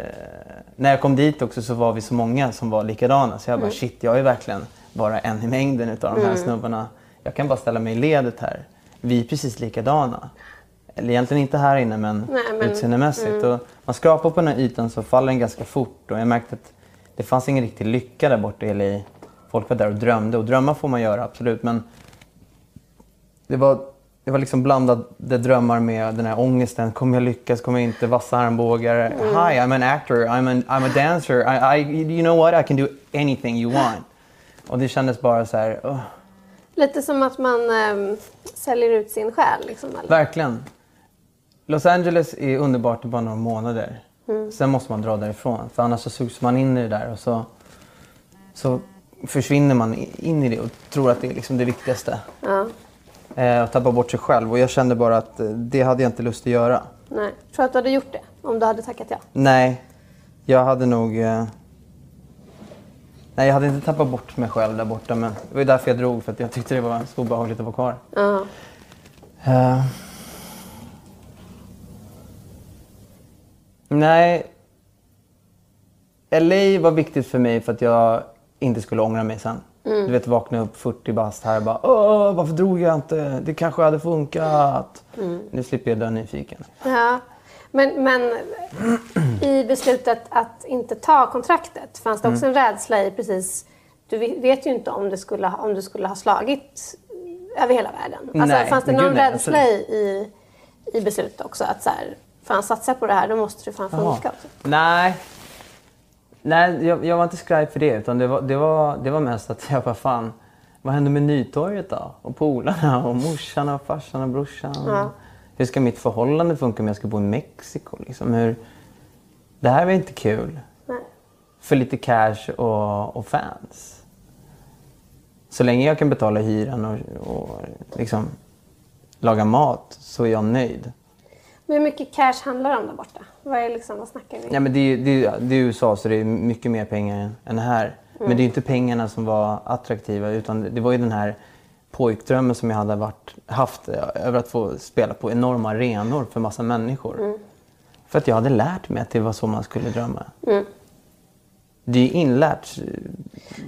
när jag kom dit också så var vi så många som var likadana. Så jag bara shit, jag är verkligen bara en i mängden utav de här snubbarna. Jag kan bara ställa mig i ledet här. Vi är precis likadana. Eller egentligen inte här inne men, Nej, men- utseendemässigt. Och man skrapar på den här ytan så faller den ganska fort. Och jag märkte att det fanns ingen riktig lycka där borta i LA. Folk var där och drömde. Och drömma får man göra, absolut. Men det var, det var liksom blandade drömmar med den här ångesten. Kommer jag lyckas? Kommer jag inte? Vassa armbågar. Hi, I'm an actor. I'm, an, I'm a dancer. I, I, you know what? I can do anything you want. Och det kändes bara så här... "Ugh." Lite som att man ehm, säljer ut sin själ. Liksom, eller? Verkligen. Los Angeles är underbart i bara några månader. Sen måste man dra därifrån. För annars så sugs man in i det där och så, så försvinner man in i det och tror att det är liksom det viktigaste. Ja. Eh, och tappa bort sig själv. Och jag kände bara att eh, det hade jag inte lust att göra. Nej. Tror du att du hade gjort det om du hade tackat ja? Nej. Jag hade nog... Eh, nej, jag hade inte tappat bort mig själv där borta. Men det var därför jag drog, för att jag tyckte det var så obehagligt att vara kvar. Uh Nej. LA var viktigt för mig för att jag inte skulle ångra mig sen. Mm. Du vet, vakna upp 40 bast här och bara Åh, varför drog jag inte? Det kanske hade funkat. Mm. Nu slipper jag dö nyfiken. Ja. Men, men i beslutet att inte ta kontraktet, fanns det också Mm. en rädsla i precis... Du ve- vet ju inte om det skulle, ha- om du skulle ha slagit över hela världen. Alltså, Nej, fanns det någon nej, rädsla i, i, beslutet också? Att så här, fan satsa på det här, då måste det fan funka. Också. Nej. Nej, jag, jag var inte skraj för det. Utan det var, det, var, det var mest att jag bara fan, vad händer med Nytorget då? Och polarna och morsan och farsan och brorsan. Ja. Hur ska mitt förhållande funka om jag ska bo i Mexiko? Liksom? Hur... Det här var inte kul. Nej. För lite cash och, och fans. Så länge jag kan betala hyran och, och liksom laga mat så är jag nöjd. Men hur mycket cash handlar det om där borta? Vad, är liksom, vad snackar vi? Ja, men det, är, det, är, det är USA så det är mycket mer pengar än här. Men det är inte pengarna som var attraktiva utan det- var ju den här pojkdrömmen som jag hade varit, haft eh, över att få spela på enorma arenor för massa människor. För att jag hade lärt mig att det var så man skulle drömma. Mm. Det är ju inlärt.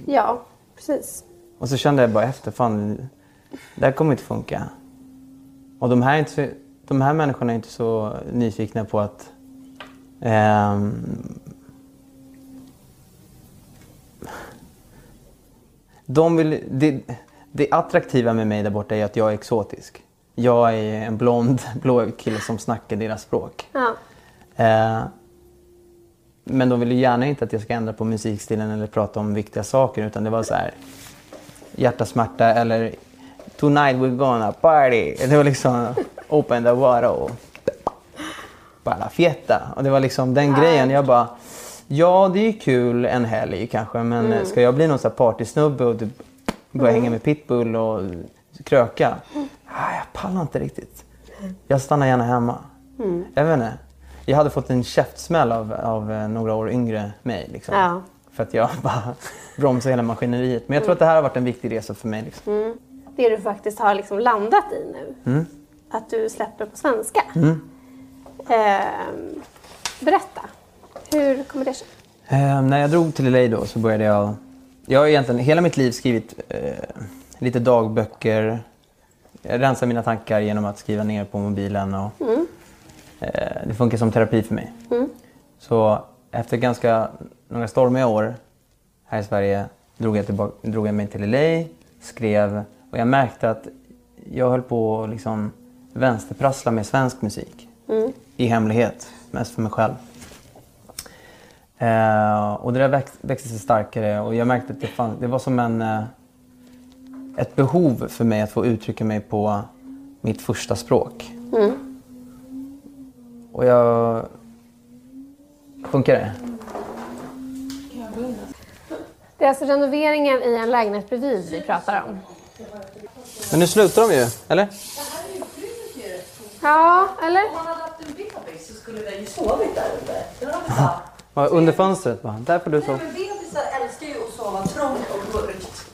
Ja, precis. Och så kände jag bara efter, fan det här kommer inte funka. Och de här, är inte så, de här människorna är inte så nyfikna på att ehm, de vill, det, det attraktiva med mig där borta är att jag är exotisk. Jag är en blond, blåögd kille som snackar deras språk. Ja. Eh, men de vill ju gärna inte att jag ska ändra på musikstilen eller prata om viktiga saker utan det var så här hjärtasmärta eller Tonight we're gonna party. Det var liksom open the water och bara fiesta. Och det var liksom den grejen. Jag bara, ja det är kul en helg kanske men Mm. ska jag bli någon sån här partysnubbe och typ börja hänga med pitbull och kröka? Ah, jag pallar inte riktigt. Jag stannar gärna hemma. Mm. Jag vet inte. Jag hade fått en käftsmäll av, av eh, några år yngre mig. Liksom. Ja. För att jag bara bromsade hela maskineriet. Men jag tror att det här har varit en viktig resa för mig. Liksom. Mm. Det du faktiskt har liksom landat i nu. Mm. Att du släpper på svenska. Mm. Ehm, berätta. Hur kommer det sig? Eh, när jag drog till LA då så började jag... Jag har egentligen hela mitt liv skrivit eh, lite dagböcker. Jag rensar mina tankar genom att skriva ner på mobilen. Och, Mm. eh, det funkar som terapi för mig. Mm. Så efter ganska några stormiga år här i Sverige drog jag, tillbaka, drog jag mig till LA, skrev och jag märkte att jag höll på att liksom vänsterprassla med svensk musik. Mm. I hemlighet, mest för mig själv. Eh, och det där väx, växte sig starkare och jag märkte att det, fann, det var som en, eh, ett behov för mig att få uttrycka mig på mitt första språk. Mm. Och jag... Funkar det? Det är alltså renoveringen i en lägenhet bredvid vi pratar om. Men nu slutar de ju, eller? Ja, eller? Om man hade haft en bebis så skulle den ju sovit där uppe. Den bara... Ja, Under fönstret bara. Där får du sova. Men bebisar älskar ju att sova trångt och mörkt.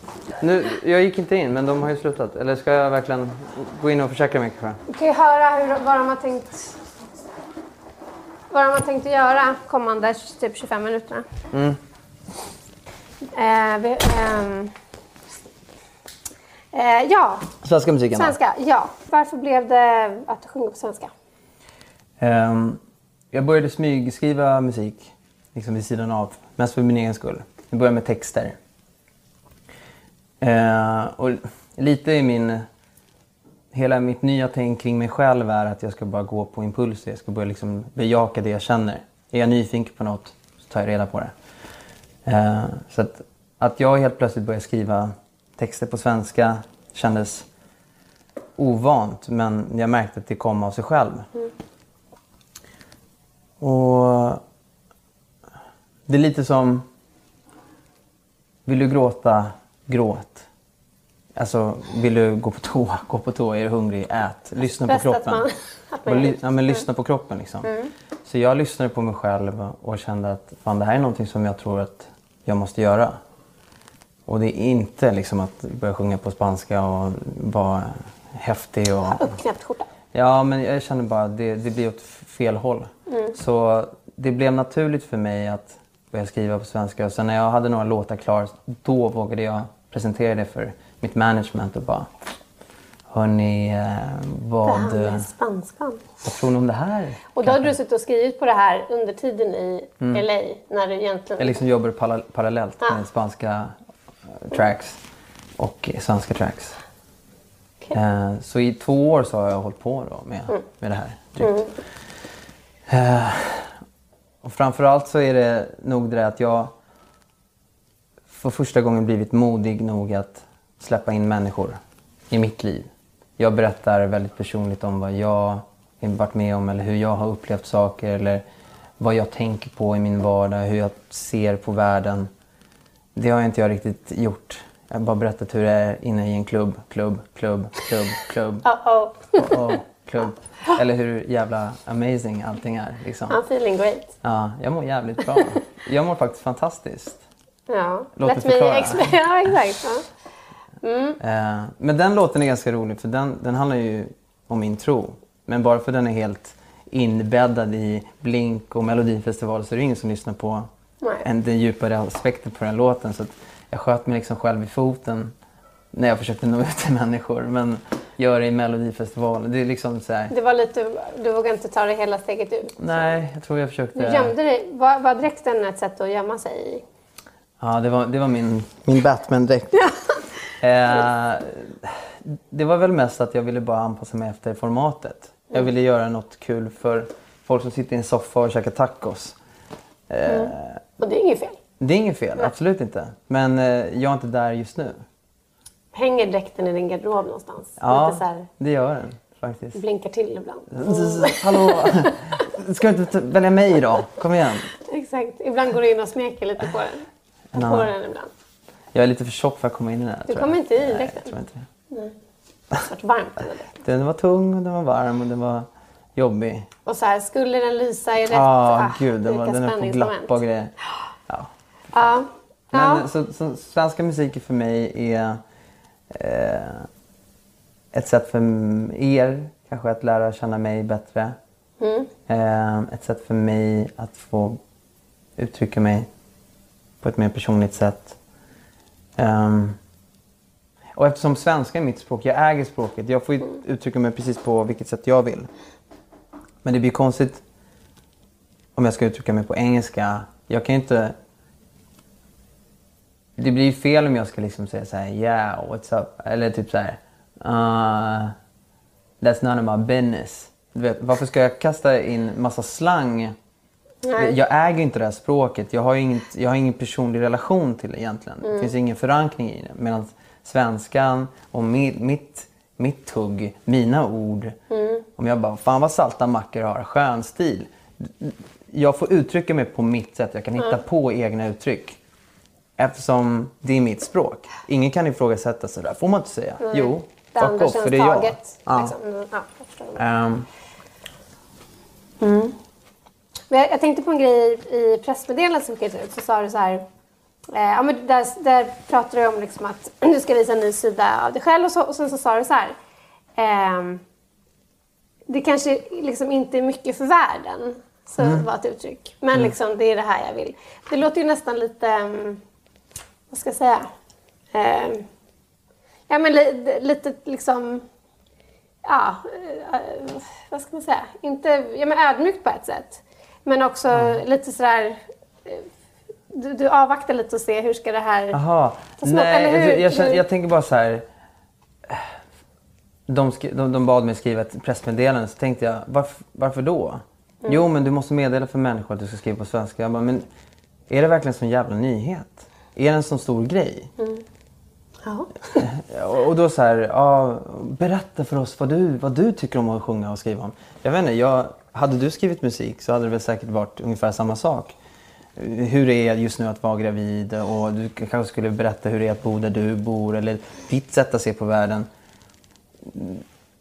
Nu, jag gick inte in, men de har ju slutat. Eller ska jag verkligen gå in och försäkra mig kanske? Vi kan ju höra hur, vad de har tänkt vad de har tänkt att göra kommande typ 25 minuterna. Mm. Eh, vi, ehm, eh, ja, Svenska musiken då? svenska. Ja. Varför blev det att du sjunger på svenska? Ehm, jag började smygskriva musik liksom vid sidan av, mest för min egen skull. Jag började med texter. Ehm, och lite i min... Hela mitt nya tänk kring mig själv är att jag ska bara gå på impulser. Jag ska börja liksom bejaka det jag känner. Är jag nyfiken på något så tar jag reda på det. Ehm, så att, att jag helt plötsligt började skriva texter på svenska kändes ovant men jag märkte att det kom av sig själv. Och det är lite som... Vill du gråta, gråt. Alltså, vill du gå på toa, gå på toa. Är du hungrig, ät. Lyssna på att kroppen. man- att man ly- ja, men lyssna på kroppen liksom. Mm. Så jag lyssnade på mig själv och kände att fan, det här är någonting som jag tror att jag måste göra. Och det är inte liksom att börja sjunga på spanska och vara häftig och... Uppknäppt skjorta. Ja, men jag känner bara att det, det blir åt fel håll. Mm. Så det blev naturligt för mig att börja skriva på svenska. Och sen när jag hade några låtar klara, då vågade jag presentera det för mitt management och bara Hörni, eh, Det vad, här eh, med spanskan. vad tror ni om det här? Och då hade du suttit och skrivit på det här under tiden i Mm. LA när du egentligen... Jag liksom jobbade para- parallellt Ah. med spanska tracks och svenska tracks. Eh, så i två år så har jag hållit på då med, Mm. med det här. drygt. Eh, och framförallt så är det nog det att jag för första gången blivit modig nog att släppa in människor i mitt liv. Jag berättar väldigt personligt om vad jag har varit med om eller hur jag har upplevt saker eller vad jag tänker på i min vardag, hur jag ser på världen. Det har inte jag riktigt gjort. Jag har bara berättat hur det är inne i en klubb, klubb, klubb, klubb, klubb, Uh-oh. oh, klubb. Eller hur jävla amazing allting är. Liksom. I'm feeling great. Ja, jag mår jävligt bra. Jag mår faktiskt fantastiskt. Ja. Låt Let me explain. Ja, exakt. Ja. Mm. Eh, men den låten är ganska rolig för den, den handlar ju om min tro. Men bara för den är helt inbäddad i Blink och Melodifestival så är det ingen som lyssnar på Nej. en, den djupare aspekten på den låten. Så att jag sköt mig liksom själv i foten när jag försökte nå ut till människor. Men gör det i Melodifestivalen. Det är liksom så här, Det var lite, du vågade inte ta det hela steget ut. Nej, jag tror jag försökte... Du gömde dig. Var, var dräkten ett sätt att gömma sig i? Ja, det var, det var min, min Batman-dräkt. eh, det var väl mest att jag ville bara anpassa mig efter formatet. Jag Mm. ville göra något kul för folk som sitter i en soffa och käkar tacos. Eh, Mm. Och det är inget fel. Det är inget fel, absolut inte. Men eh, jag är inte där just nu. Hänger dräkten i din garderob någonstans? Ja, här, det gör den faktiskt. blinkar till ibland. Hallå! Ska du inte välja mig idag? Kom igen. Exakt. Ibland går du in och smeker lite på den. Ja. På den ibland. Jag är lite för tjock för att komma in i den här. Du kommer inte i Nej, dräkten. jag tror inte det. Nej. Det har varit varmt. Den var tung och den var varm och den var jobbig. Och så här, skulle den lysa i rätt... Ah, gud. Den, var, den är på glappa och grejer. Ja. Ja. Men ja. så, så svenska musiken för mig är eh, ett sätt för er kanske att lära känna mig bättre. Mm. Eh, ett sätt för mig att få uttrycka mig på ett mer personligt sätt. Ehm, och eftersom svenska är mitt språk, jag äger språket, jag får ju uttrycka mig precis på vilket sätt jag vill. Men det blir konstigt om jag ska uttrycka mig på engelska. Jag kan inte... Det blir fel om jag ska liksom säga så här, yeah, what's up? Eller typ så här, uh, that's none of my business. Du vet, varför ska jag kasta in massa slang? Nej. Jag äger inte det här språket. Jag har, inget, jag har ingen personlig relation till det egentligen. Det Mm. finns ingen förankring i det. Medan svenskan och mitt, mitt, tugg, mina ord. Mm. Om jag bara, fan vad salta mackor har, skön stil. Jag får uttrycka mig på mitt sätt. Jag kan hitta Mm. på egna uttryck. Eftersom det är mitt språk. Ingen kan ifrågasätta sådär. får man inte säga. Nej. Jo, Det fuck off, för det är jag. taget. Ja. Liksom. Mm, Ja, jag Mm. Men jag, jag tänkte på en grej i, i pressmeddelandet som skickades ut. Så sa du så här. Eh, ja, men där, där pratade du om liksom att du ska visa en ny sida av dig själv. Och, så, och sen så sa du så här. ehm, det kanske liksom inte är mycket för världen. Så Mm. var ett uttryck. Men Mm. liksom, det är det här jag vill. Det låter ju nästan lite... mm, vad ska jag säga? Ehm, ja, men li, lite liksom... Ja, eh, vad ska man säga? Inte ja, men ödmjukt på ett sätt. Men också lite sådär... Du, du avvaktar lite och ser hur ska det här... Jaha. ta små- Nej, eller hur- jag, jag, känner, jag tänker bara så här. De, de, de bad mig skriva ett pressmeddelande så tänkte jag, varför, varför då? Mm. Jo, men du måste meddela för människor att du ska skriva på svenska. Jag bara, men är det verkligen en sån jävla nyhet? Är det en sån stor grej? Mm. Ja. Och, och då så här, ja, berätta för oss vad du, vad du tycker om att sjunga och skriva om. Jag vet inte, jag, hade du skrivit musik så hade det väl säkert varit ungefär samma sak. Hur det är just nu att vara gravid och du kanske skulle berätta hur det är att bo där du bor eller ditt sätt att se på världen.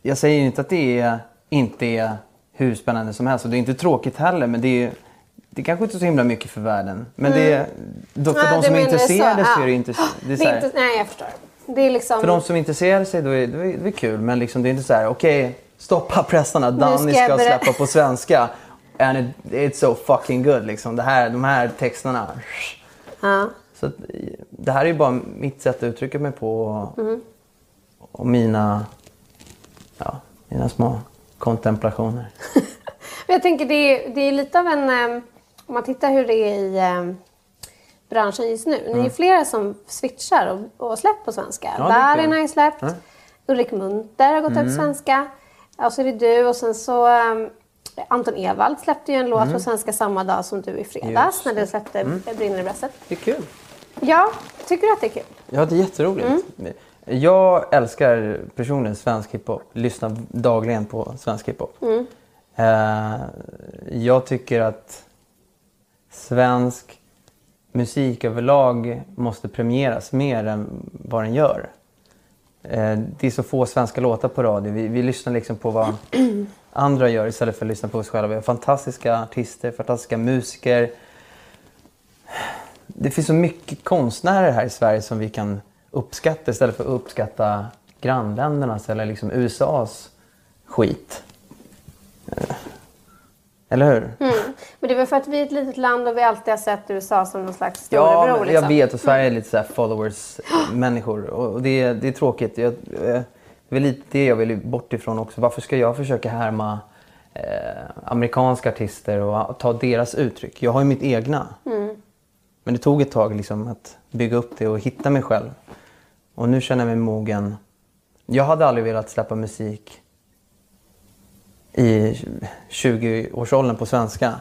Jag säger ju inte att det är, inte är hur spännande som helst och det är inte tråkigt heller men det är det är kanske inte är så himla mycket för världen. Men det är, då, för Ja, de som är intresserade så, ja. är det inte... Det är så Det är här, inte, nej, jag förstår. Det är liksom... för de som intresserar sig då är då är det är kul. Men liksom, det är inte så här, okej, stoppa pressarna. Danny ska ska släppa på svenska. And it, it's so fucking good liksom. Det här, de här texterna. Ja. Så att, det här är ju bara mitt sätt att uttrycka mig på och, Mm. och mina, ja, mina små kontemplationer. Jag tänker det är, det är lite av en... eh, Om man tittar hur det är i eh, branschen just nu. Ni är Mm. flera som switchar och, och släppt på svenska. Ja, Darin har ju släppt. Ja. Ulrik Munter har gått Mm. ut svenska. Och så är det du och sen så... eh, Anton Ewald släppte ju en låt Mm. på svenska samma dag som du i fredags Just när du släppte Mm. Brinner i bröstet. Det är kul. Ja, tycker du att det är kul? Ja, det är jätteroligt. Mm. Jag älskar personligen svensk hiphop. Lyssnar dagligen på svensk hiphop. Mm. Eh, jag tycker att svensk musik överlag måste premieras mer än vad den gör. Eh, det är så få svenska låtar på radio. Vi, vi lyssnar liksom på vad andra gör istället för att lyssna på oss själva. Vi har fantastiska artister, fantastiska musiker. Det finns så mycket konstnärer här i Sverige som vi kan uppskatta istället för att uppskatta grannländernas eller liksom USAs skit. Eh, Eller hur? Mm. Men det är väl för att vi är ett litet land och vi alltid har sett USA som någon slags Ja, storebror. men liksom. jag vet och Sverige är lite så followers-människor och det är, det är tråkigt. Jag, eh, det är lite det jag vill bort ifrån också. Varför ska jag försöka härma eh, amerikanska artister och ta deras uttryck? Jag har ju mitt egna. Mm. Men det tog ett tag liksom att bygga upp det och hitta mig själv. Och nu känner jag mig mogen. Jag hade aldrig velat släppa musik i 20-årsåldern på svenska.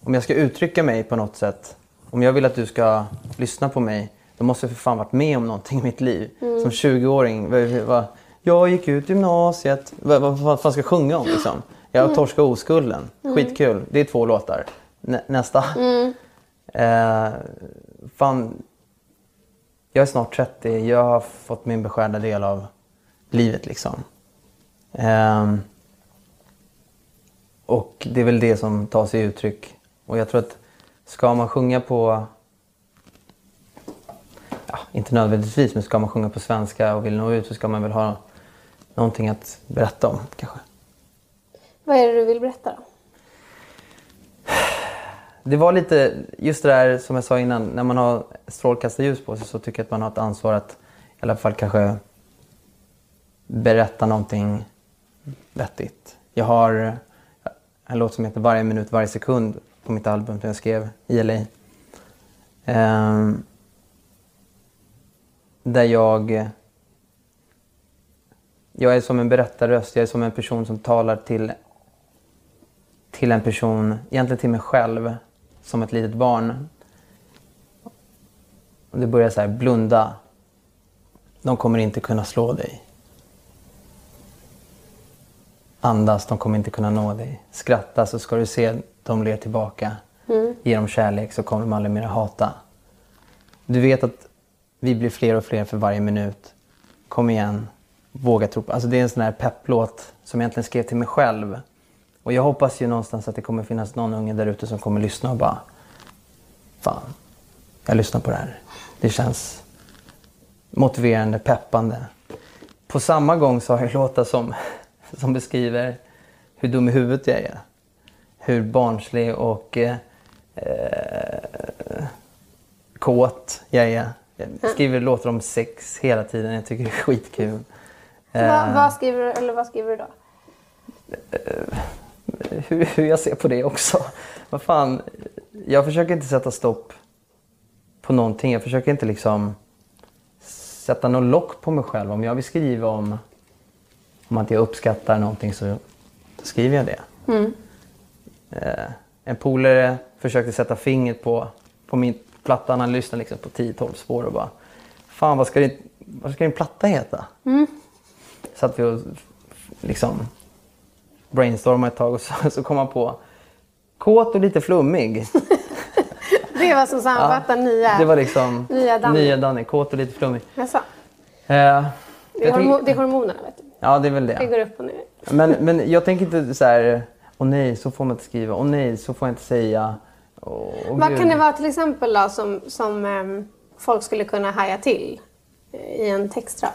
Om jag ska uttrycka mig på något sätt, om jag vill att du ska lyssna på mig, då måste jag för fan varit med om någonting i mitt liv. Mm. Som 20-åring, vad- vad- jag gick ut gymnasiet, vad, vad, vad fan ska jag sjunga om liksom? Jag Mm. torskade oskulden, Mm. skitkul, det är två låtar. Nä, nästa. Mm. Eh, fan, jag är snart 30. Jag har fått min beskärda del av livet liksom. Ehm, och det är väl det som tar sig uttryck. Och jag tror att ska man sjunga på, ja, inte nödvändigtvis, men ska man sjunga på svenska och vill nå ut så ska man väl ha någonting att berätta om kanske. Vad är det du vill berätta då? Det var lite, just det där som jag sa innan, när man har strålkastarljus på sig så tycker jag att man har ett ansvar att i alla fall kanske berätta någonting vettigt. Jag har en låt som heter Varje minut, varje sekund på mitt album som jag skrev i LA. Ehm, där jag... Jag är som en berättarröst, jag är som en person som talar till till en person, egentligen till mig själv, som ett litet barn. Och det börjar så här, blunda. De kommer inte kunna slå dig. Andas, de kommer inte kunna nå dig. Skratta så ska du se dem le tillbaka. Mm. Ge dem kärlek så kommer de aldrig mer hata. Du vet att vi blir fler och fler för varje minut. Kom igen, våga tro på. Alltså det är en sån här pepplåt som jag egentligen skrev till mig själv. Och jag hoppas ju någonstans att det kommer finnas någon unge där ute som kommer lyssna och bara Fan, jag lyssnar på det här. Det känns motiverande, peppande. På samma gång så har jag låtar som, som beskriver hur dum i huvudet jag är. Hur barnslig och eh, eh, kåt jag är. Jag skriver låtar om sex hela tiden. Jag tycker det är skitkul. Vad, Eh, vad, skriver, du- eller vad skriver du då? hur, hur jag ser på det också. Vad fan, jag försöker inte sätta stopp på någonting. Jag försöker inte liksom sätta något lock på mig själv. Om jag vill skriva om, om att jag uppskattar någonting så skriver jag det. Mm. Eh, en polare försökte sätta fingret på, på min platta. Han lyssnade liksom på 10-12 spår och bara Fan vad ska, din, vad ska din platta heta? Mm. Satt vi och liksom brainstormade ett tag och så, så kom han på Kåt och lite flummig. Det var som sammanfattar nya, Det var liksom nya Danny. nya Danny. Kåt och lite flummig. Jaså? Eh, Det, är hormo- det är hormonerna vet du. ja, det är väl Det det. går upp och ner. Men, men jag tänker inte så här, åh nej, så får man inte skriva, åh nej, så får jag inte säga. Åh, Vad gud. kan det vara till exempel då som, som ehm, folk skulle kunna haja till eh, i en textrad?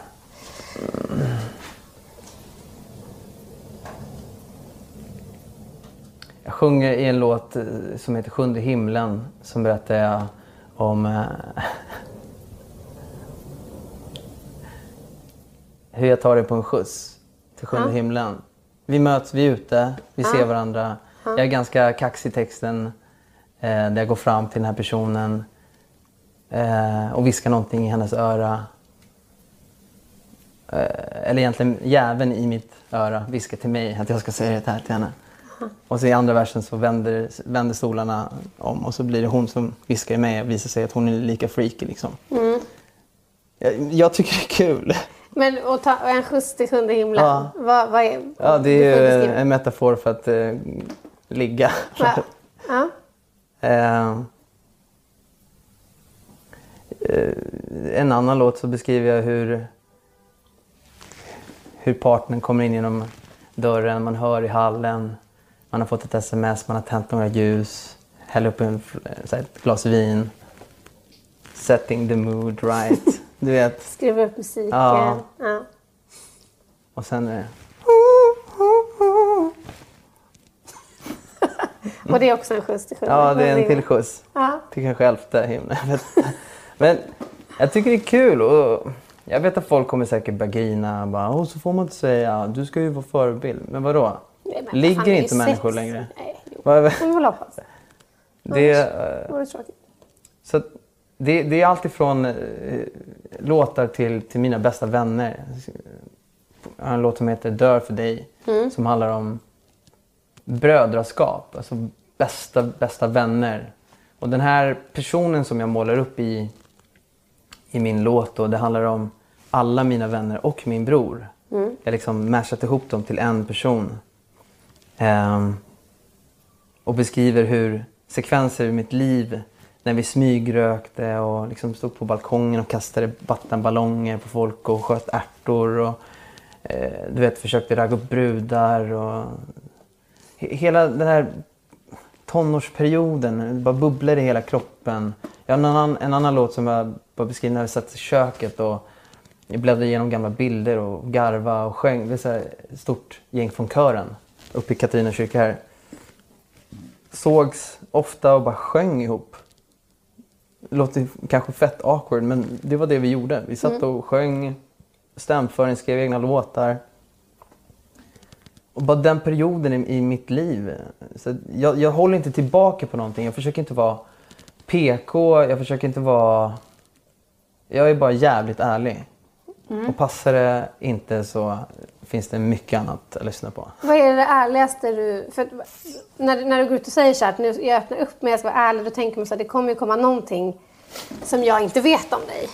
Jag sjunger i en låt eh, som heter Sjunde himlen som berättar jag om eh, hur jag tar det på en skjuts till sjunde Ja. himlen. Vi möts, vi är ute, vi ser Ja. varandra. Ja. Jag är ganska kaxig i texten eh, där jag går fram till den här personen eh, och viskar någonting i hennes öra. Eh, eller egentligen jäveln i mitt öra viskar till mig att jag ska säga det här till henne. Och så i andra versen så vänder, vänder stolarna om och så blir det hon som viskar i mig och visar sig att hon är lika freaky liksom. Mm. Jag, jag tycker det är kul. Men att ta en skjuts till sjunde himlen. Ja. Vad, vad är, Ja, det är ju en metafor för att eh, ligga. Ja. Ja. Eh, eh, en annan låt så beskriver jag hur, hur partnern kommer in genom dörren, man hör i hallen, man har fått ett sms, man har tänt några ljus, häller upp en, här, ett glas vin. Setting the mood right. Du vet. Skriva upp musiken. Ja. Ja. Och sen är det... Och det är också en skjuts till sjunde Ja, det är en till skjuts. Ja. Till kanske elfte himlen. Men jag tycker det är kul. Och jag vet att folk kommer säkert börja grina. Bara, Åh, så får man inte säga. Du ska ju vara förebild. Men vadå? Nej, men Ligger det inte människor sex. längre? Nej, jo. Vad- Det får vi väl hoppas. Det, Det eh, vore tråkigt. så det, det är alltifrån eh, låtar till, till mina bästa vänner. Jag har en låt som heter Dör för dig. Mm. Som handlar om brödraskap. Alltså bästa, bästa vänner. Och den här personen som jag målar upp i, i min låt då, det handlar om alla mina vänner och min bror. Mm. Jag liksom mashat ihop dem till en person. Um, och beskriver hur sekvenser i mitt liv när vi smygrökte och liksom stod på balkongen och kastade vattenballonger på folk och sköt ärtor och eh, du vet, försökte ragga upp brudar och hela den här tonårsperioden, det bara bubblade i hela kroppen. Jag har en annan, en annan låt som jag bara beskriver när vi satt i köket och jag bläddrade igenom gamla bilder och garva och sjöng. Det är så här ett stort gäng från kören uppe i Katarina kyrka här. Sågs ofta och bara sjöng ihop. Det låter kanske fett awkward men det var det vi gjorde. Vi satt Mm. och sjöng stämföring, skrev egna låtar. Och bara den perioden i, i mitt liv. Så jag, jag håller inte tillbaka på någonting. Jag försöker inte vara PK, jag försöker inte vara... Jag är bara jävligt ärlig. Mm. Och passar det inte så finns det mycket annat att lyssna på. Vad är det ärligaste du... För när, när du går ut och säger så här, att nu, jag öppnar upp mig, jag ska vara ärlig, då tänker man så här, det kommer ju komma någonting som jag inte vet om dig.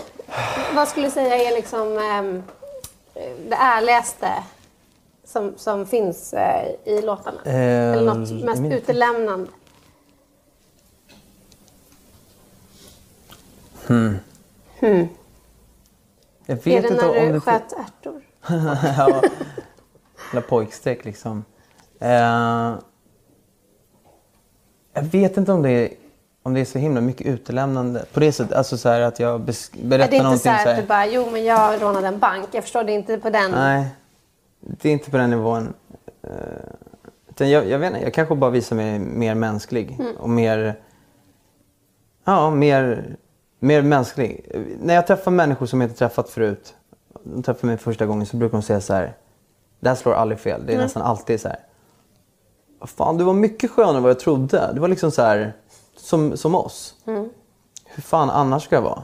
Vad skulle du säga är liksom ehm, det ärligaste som, som finns eh, i låtarna? Eh, Eller något mest min- utelämnande? Hmm. Hmm. Jag vet Är det när du det... sköt ärtor? ja. Eller pojkstreck liksom. Eh, jag vet inte om det, är, om det är så himla mycket utelämnande. På det sättet, alltså så här att jag Är berättar det inte någonting så här att du bara, jo men jag rånade en bank. Jag förstår det är inte på den. Nej, det är inte på den nivån. Eh, utan jag, jag vet inte, jag kanske bara visar mig mer mänsklig Mm. och mer... Ja, mer, mer mänsklig. När jag träffar människor som jag inte träffat förut, de träffar mig första gången så brukar de säga så här. Det här slår aldrig fel. Det är Mm. nästan alltid så här. "Vad Fan, du var mycket skönare än vad jag trodde. Du var liksom så här, som, som oss. Mm. Hur fan annars ska jag vara?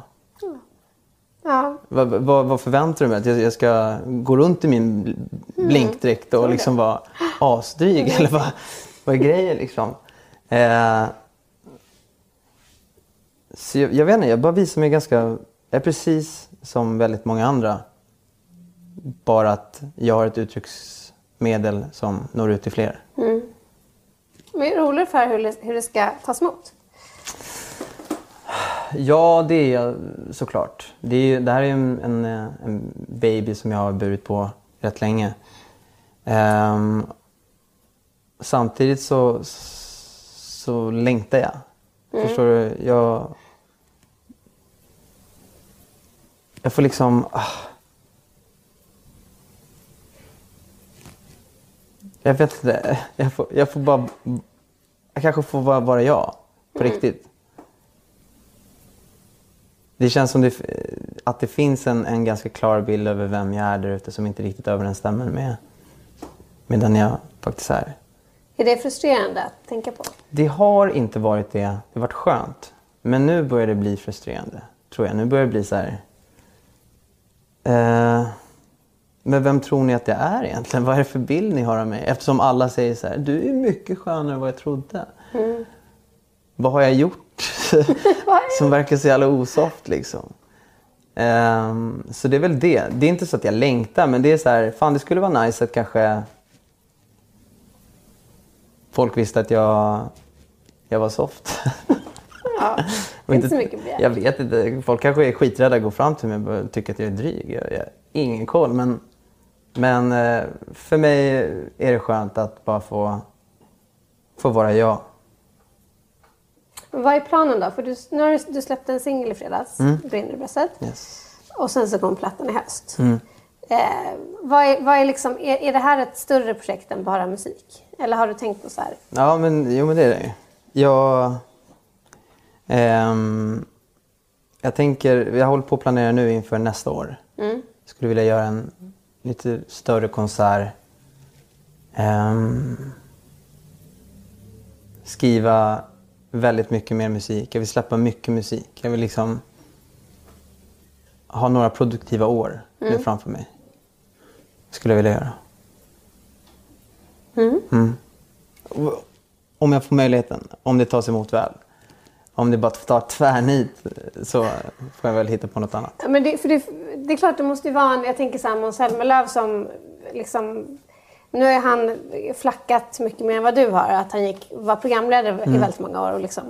Ja. Vad, vad, vad förväntar du mig? Att jag, jag ska gå runt i min blinkdräkt och liksom vara asdryg? Eller vad, vad är grejen liksom? Eh, så jag, jag vet inte, jag bara visar mig ganska... Jag är precis som väldigt många andra. Bara att jag har ett uttrycksmedel som når ut till fler. Mm. Men är det roligt för hur det, hur det ska tas emot? Ja, det är jag såklart. Det, är, det här är en, en, en baby som jag har burit på rätt länge. Ehm, samtidigt så, så längtar jag. Mm. Förstår du? Jag, jag får liksom... Ah. Jag vet inte. Jag får, jag får bara jag kanske får vara, vara jag på Mm. riktigt. Det känns som det, att det finns en, en ganska klar bild över vem jag är där ute som inte riktigt överensstämmer med, med den jag faktiskt är. Är det frustrerande att tänka på? Det har inte varit det. Det har varit skönt. Men nu börjar det bli frustrerande, tror jag. Nu börjar det bli så här... Eh, men vem tror ni att jag är egentligen? Vad är det för bild ni har av mig? Eftersom alla säger så här, du är mycket skönare än vad jag trodde. Mm. Vad har jag gjort? Som verkar så jävla osoft liksom. Ehm, så det är väl det. Det är inte så att jag längtar, men det är så här, fan det skulle vara nice att kanske folk visste att jag, jag var soft. Ja, Och inte så mycket begärt. Jag vet inte. Folk kanske är skiträdda att gå fram till mig och tycker att jag är dryg. Jag, jag ingen koll. Men, men eh, för mig är det skönt att bara få, få vara jag. Vad är planen då? För du, nu har du, du släppte en singel i fredags, Mm. Brinner i bröstet. Yes. Och sen så kom plattan i höst. Mm. Eh, vad är, vad är, liksom, är, är det här ett större projekt än bara musik? Eller har du tänkt på så här? Ja, men, jo, men det är det ju. Jag, ehm, jag tänker, jag håller på att planera nu inför nästa år. Mm. skulle vilja göra en lite större konsert. Ehm, skriva väldigt mycket mer musik. Jag vill släppa mycket musik. Jag vill liksom ha några produktiva år nu Mm. framför mig. Skulle jag vilja göra. Mm. Mm. Om jag får möjligheten, om det tas emot väl. Om det bara tar tvärnit så får jag väl hitta på något annat. Men det, för det, det är klart, det måste ju vara en... Jag tänker så här, Måns Zelmerlöw som liksom... Nu har han flackat mycket mer än vad du har. Att han gick, var programledare i Mm. väldigt många år och liksom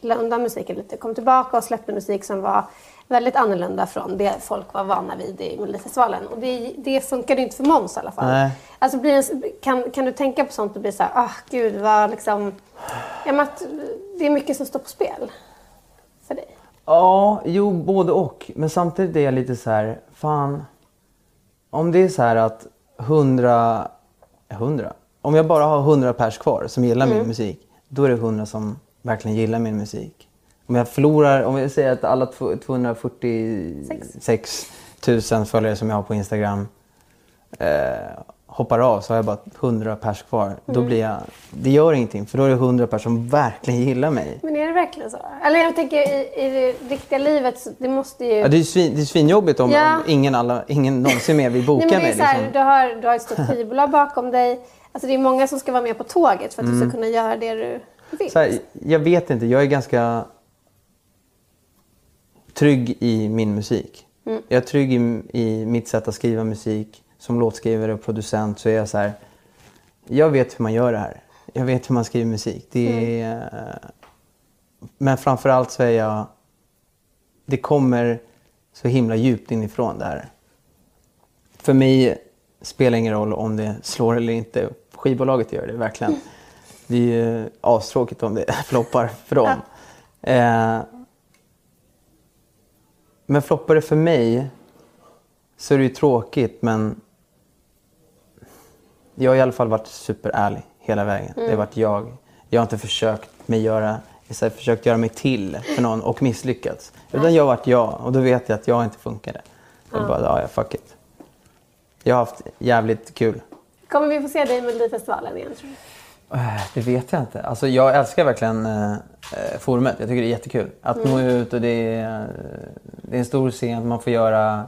la undan musiken lite. Kom tillbaka och släppte musik som var väldigt annorlunda från det folk var vana vid i Melodifestivalen. Och det, det funkade inte för Måns i alla fall. Nej. Alltså blir kan, kan du tänka på sånt och bli så här, ah gud vad liksom... Ja, men att det är mycket som står på spel för dig. Ja, jo, både och. Men samtidigt är jag lite så här, fan. Om det är så här att hundra, hundra. Om jag bara har hundra pers kvar som gillar min Mm. musik, då är det hundra som verkligen gillar min musik. Om jag förlorar, om jag säger att alla två- 246 000 följare som jag har på Instagram eh, hoppar av så har jag bara 100 pers kvar. Då Mm. blir jag, det gör ingenting för då är det 100 pers som verkligen gillar mig. Men är det verkligen så? Eller jag tänker i, i det riktiga livet, så det måste ju... Ja, det är svin, det är svinjobbigt om, Ja. om ingen, alla, ingen någonsin mer vill boka Nej, men det mig. är så här, Liksom. du, har, du har ett stort skivbolag bakom dig. Alltså det är många som ska vara med på tåget för att du Mm. ska kunna göra det du vill. Här, jag vet inte, jag är ganska trygg i min musik. Mm. Jag är trygg i, i mitt sätt att skriva musik. Som låtskrivare och producent så är jag så här. Jag vet hur man gör det här. Jag vet hur man skriver musik. Det är, eh, Men framförallt så är jag... Det kommer så himla djupt inifrån det här. För mig spelar ingen roll om det slår eller inte. Skivbolaget gör det verkligen. Det är ju astråkigt om det floppar för dem. Eh, men floppar det för mig så är det ju tråkigt men jag har i alla fall varit superärlig hela vägen. Det har Mm. varit jag. Jag har inte försökt mig göra, jag har försökt göra mig till för någon och misslyckats. Utan jag har varit jag och då vet jag att jag inte funkade. Och Ja. bara, ja, ja, fuck it. Jag har haft jävligt kul. Kommer vi få se dig i Melodifestivalen igen tror du? Eh, Det vet jag inte. Alltså, jag älskar verkligen eh, eh, forumet. Jag tycker det är jättekul. Att Mm. nå ut och det är, det är en stor scen. Man får göra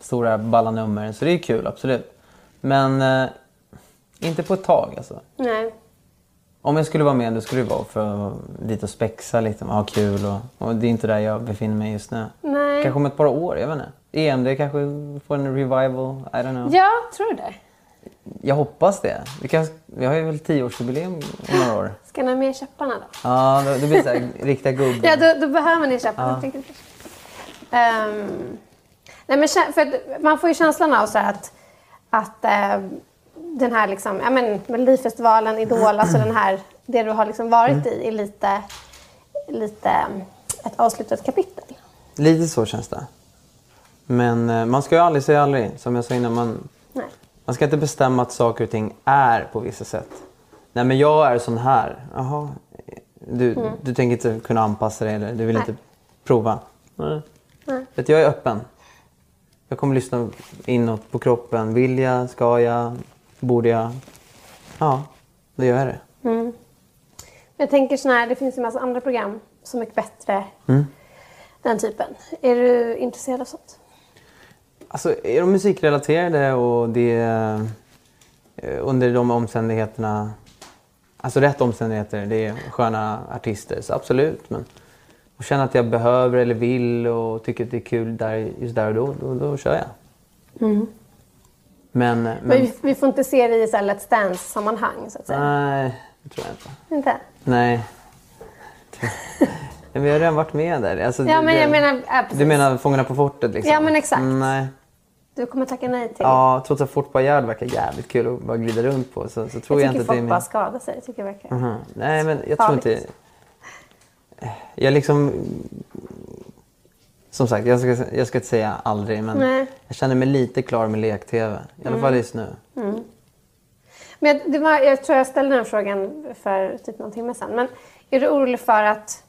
stora balla nummer. Så det är kul, absolut. Men eh, inte på ett tag alltså. Nej. Om jag skulle vara med då skulle det vara för att lite och spexa lite, ha kul och, och det är inte där jag befinner mig just nu. Nej. Kanske om ett par år, jag vet inte. EMD kanske får en revival, I don't know. Ja, tror du det? Jag hoppas det. Vi, kan, vi har ju väl tioårsjubileum om några år. Ska ni ha med käpparna då? Ja, då, då blir det så här, riktiga gubbar. Ja, då, då behöver ni käpparna. Ja. Ehm, nej, men för man får ju känslan av så att, att ehm, den här liksom, ja, men, Melodifestivalen, Idol, alltså den här, det du har liksom varit i är lite, lite ehm, ett avslutat kapitel. Lite så känns det. Men eh, man ska ju aldrig säga aldrig. Som jag sa innan, man. Man ska inte bestämma att saker och ting är på vissa sätt. Nej men jag är sån här. Jaha, Du, Mm. du tänker inte kunna anpassa dig eller du vill Nej. inte prova? Nej. Nej. Vet jag är öppen. Jag kommer lyssna inåt på kroppen. Vill jag? Ska jag? Borde jag? Ja, då gör jag det. Mm. Jag tänker sån här, det finns en massa andra program som är bättre. Mm. Den typen. Är du intresserad av sånt? Alltså, är de musikrelaterade och det är eh, under de omständigheterna, alltså rätt omständigheter, det är sköna artister, så absolut. Men att känna att jag behöver eller vill och tycker att det är kul där, just där och då, då, då kör jag. Mm. Men, Men men vi, vi får inte se det i så här Let's Dance-sammanhang så att säga. nej, det tror jag inte. Inte? Nej. Men vi har redan varit med där. Alltså, Ja, men det- jag menar... Ja, precis. Du menar Fångarna på fortet liksom? Ja, men exakt. Mm, Nej. Du kommer tacka nej till. Ja, trots att Fort Boyard verkar jävligt kul att bara glida runt på så, så tror jag jag, tycker inte folk min... bara skadar sig. Jag tycker det verkar... Mhm. Nej, men jag Farligt. tror inte... Jag liksom... Som sagt, jag ska, jag ska inte säga aldrig, men Nej. jag känner mig lite klar med lek-tv. I alla Mm. fall just nu. Mm. Men jag, det var, jag tror jag ställde den frågan för typ någon timme sedan. Men är du orolig för att,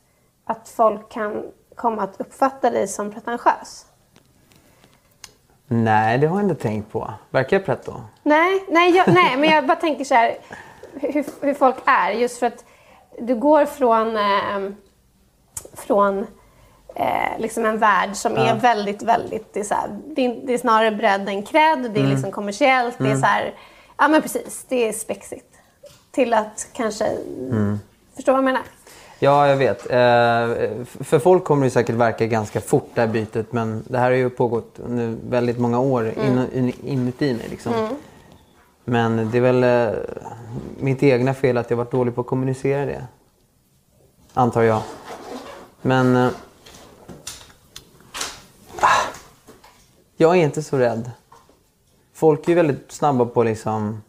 att folk kan komma att uppfatta dig som pretentiös? Nej, det har jag inte tänkt på. Verkar jag pretto? Nej, nej, jag, nej, men jag bara tänker så här hur, hur folk är. Just för att du går från, eh, från eh, liksom en värld som Ja. är väldigt, väldigt... Det är, så här, det är, det är snarare bredd än cred. Det är Mm. liksom kommersiellt. Det är Mm. så här... Ja, men precis. Det är spexigt. Till att kanske... Mm. Förstå vad jag menar? Ja, jag vet. Eh, för folk kommer det säkert verka ganska fort det här bytet men det här har ju pågått under väldigt många år Mm. in, in, inuti mig. Liksom. Mm. Men det är väl eh, mitt egna fel att jag varit dålig på att kommunicera det. Antar jag. Men... Eh, ah, jag är inte så rädd. Folk är ju väldigt snabba på att liksom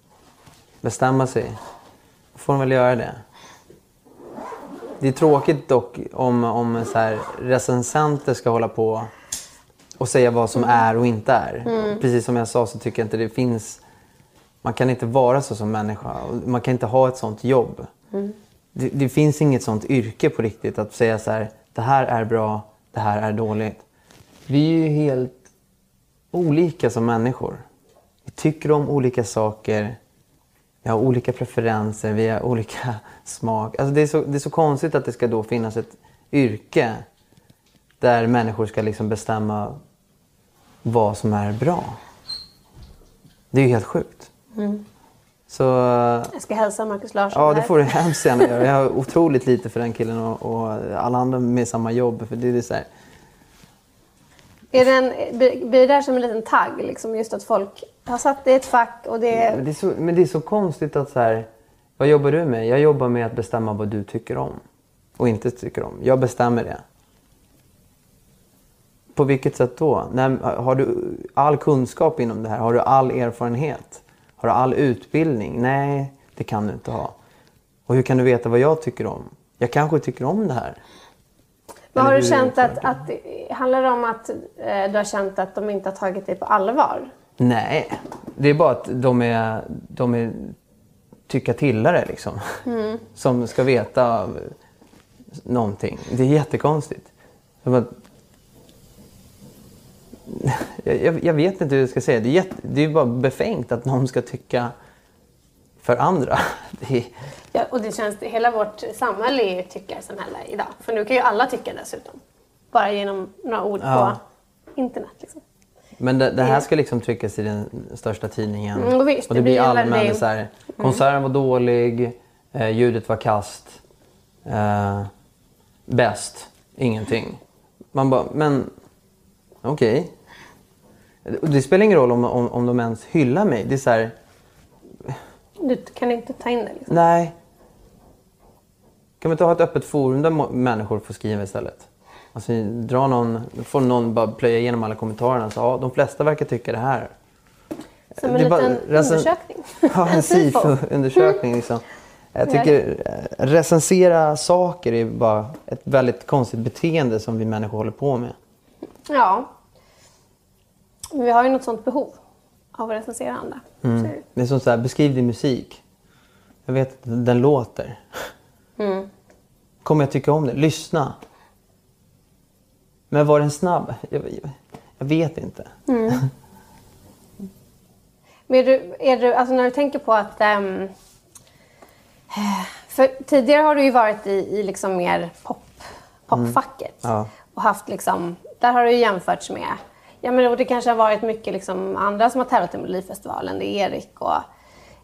bestämma sig. Då får de väl göra det. Det är tråkigt dock om, om så här, recensenter ska hålla på och säga vad som är och inte är. Mm. Precis som jag sa så tycker jag inte det finns... Man kan inte vara så som människa. Man kan inte ha ett sånt jobb. Mm. Det, det finns inget sånt yrke på riktigt att säga så här, det här är bra, det här är dåligt. Vi är ju helt olika som människor. Vi tycker om olika saker. Vi har olika preferenser, vi har olika smak. Alltså det, är så, det är så konstigt att det ska då finnas ett yrke där människor ska liksom bestämma vad som är bra. Det är ju helt sjukt. Mm. Så Jag ska hälsa Markus Larsson ja, det här. får du hemskt gärna göra. Jag har otroligt lite för den killen och, och alla andra med samma jobb. För det är så här, Är det en, blir det där som en liten tagg? Liksom, just att folk har satt i ett fack och det... Men det, är så, men det är så konstigt att så här, vad jobbar du med? Jag jobbar med att bestämma vad du tycker om och inte tycker om. Jag bestämmer det. På vilket sätt då? När, har du all kunskap inom det här? Har du all erfarenhet? Har du all utbildning? Nej, det kan du inte ha. Och hur kan du veta vad jag tycker om? Jag kanske tycker om det här. Men har du känt att, att... Handlar det om att eh, du har känt att de inte har tagit dig på allvar? Nej, det är bara att de är, de är tycka-tillare liksom. Mm. Som ska veta någonting. Det är jättekonstigt. Att... jag, jag, vet inte hur jag ska säga. Det är, jätte, det är bara befängt att någon ska tycka för andra. Är, Ja, och det känns... Hela vårt samhälle är ju ett tyckarsamhälle idag. För nu kan ju alla tycka dessutom. Bara genom några ord Ja. på internet. Liksom. Men det, det här ska liksom tryckas i den största tidningen. Mm, och visst, och det det blir väldigt- så här. Mm. Konserten var dålig, eh, ljudet var kast. Eh, bäst, ingenting. Man bara, men okej. Och Det spelar ingen roll om, om, om de ens hyllar mig. Det är så här, Du kan inte ta in det. Liksom. nej. Kan vi inte ha ett öppet forum där människor får skriva istället? Alltså, dra någon, får någon bara plöja igenom alla kommentarerna. Så, ja, de flesta verkar tycka det här. Som en Det bara- liten recen- undersökning. Ja, en SIFO-undersökning. Liksom. Jag tycker eh, recensera saker är bara ett väldigt konstigt beteende som vi människor håller på med. Ja. Men vi har ju något sånt behov av att recensera andra. Mm. Det är som så här, beskriv din musik. Jag vet att den låter. Mm. Kommer jag tycka om det? Lyssna. Men var den snabb? Jag, jag, vet inte. Mm. Men är du, är du, alltså när du tänker på att... ehm, för tidigare har du ju varit i, i liksom mer pop, popfacket. Ja. Och haft liksom, där har du jämförts med... Ja, men det kanske har varit mycket liksom andra som har tävlat i Melodifestivalen. Det är Erik och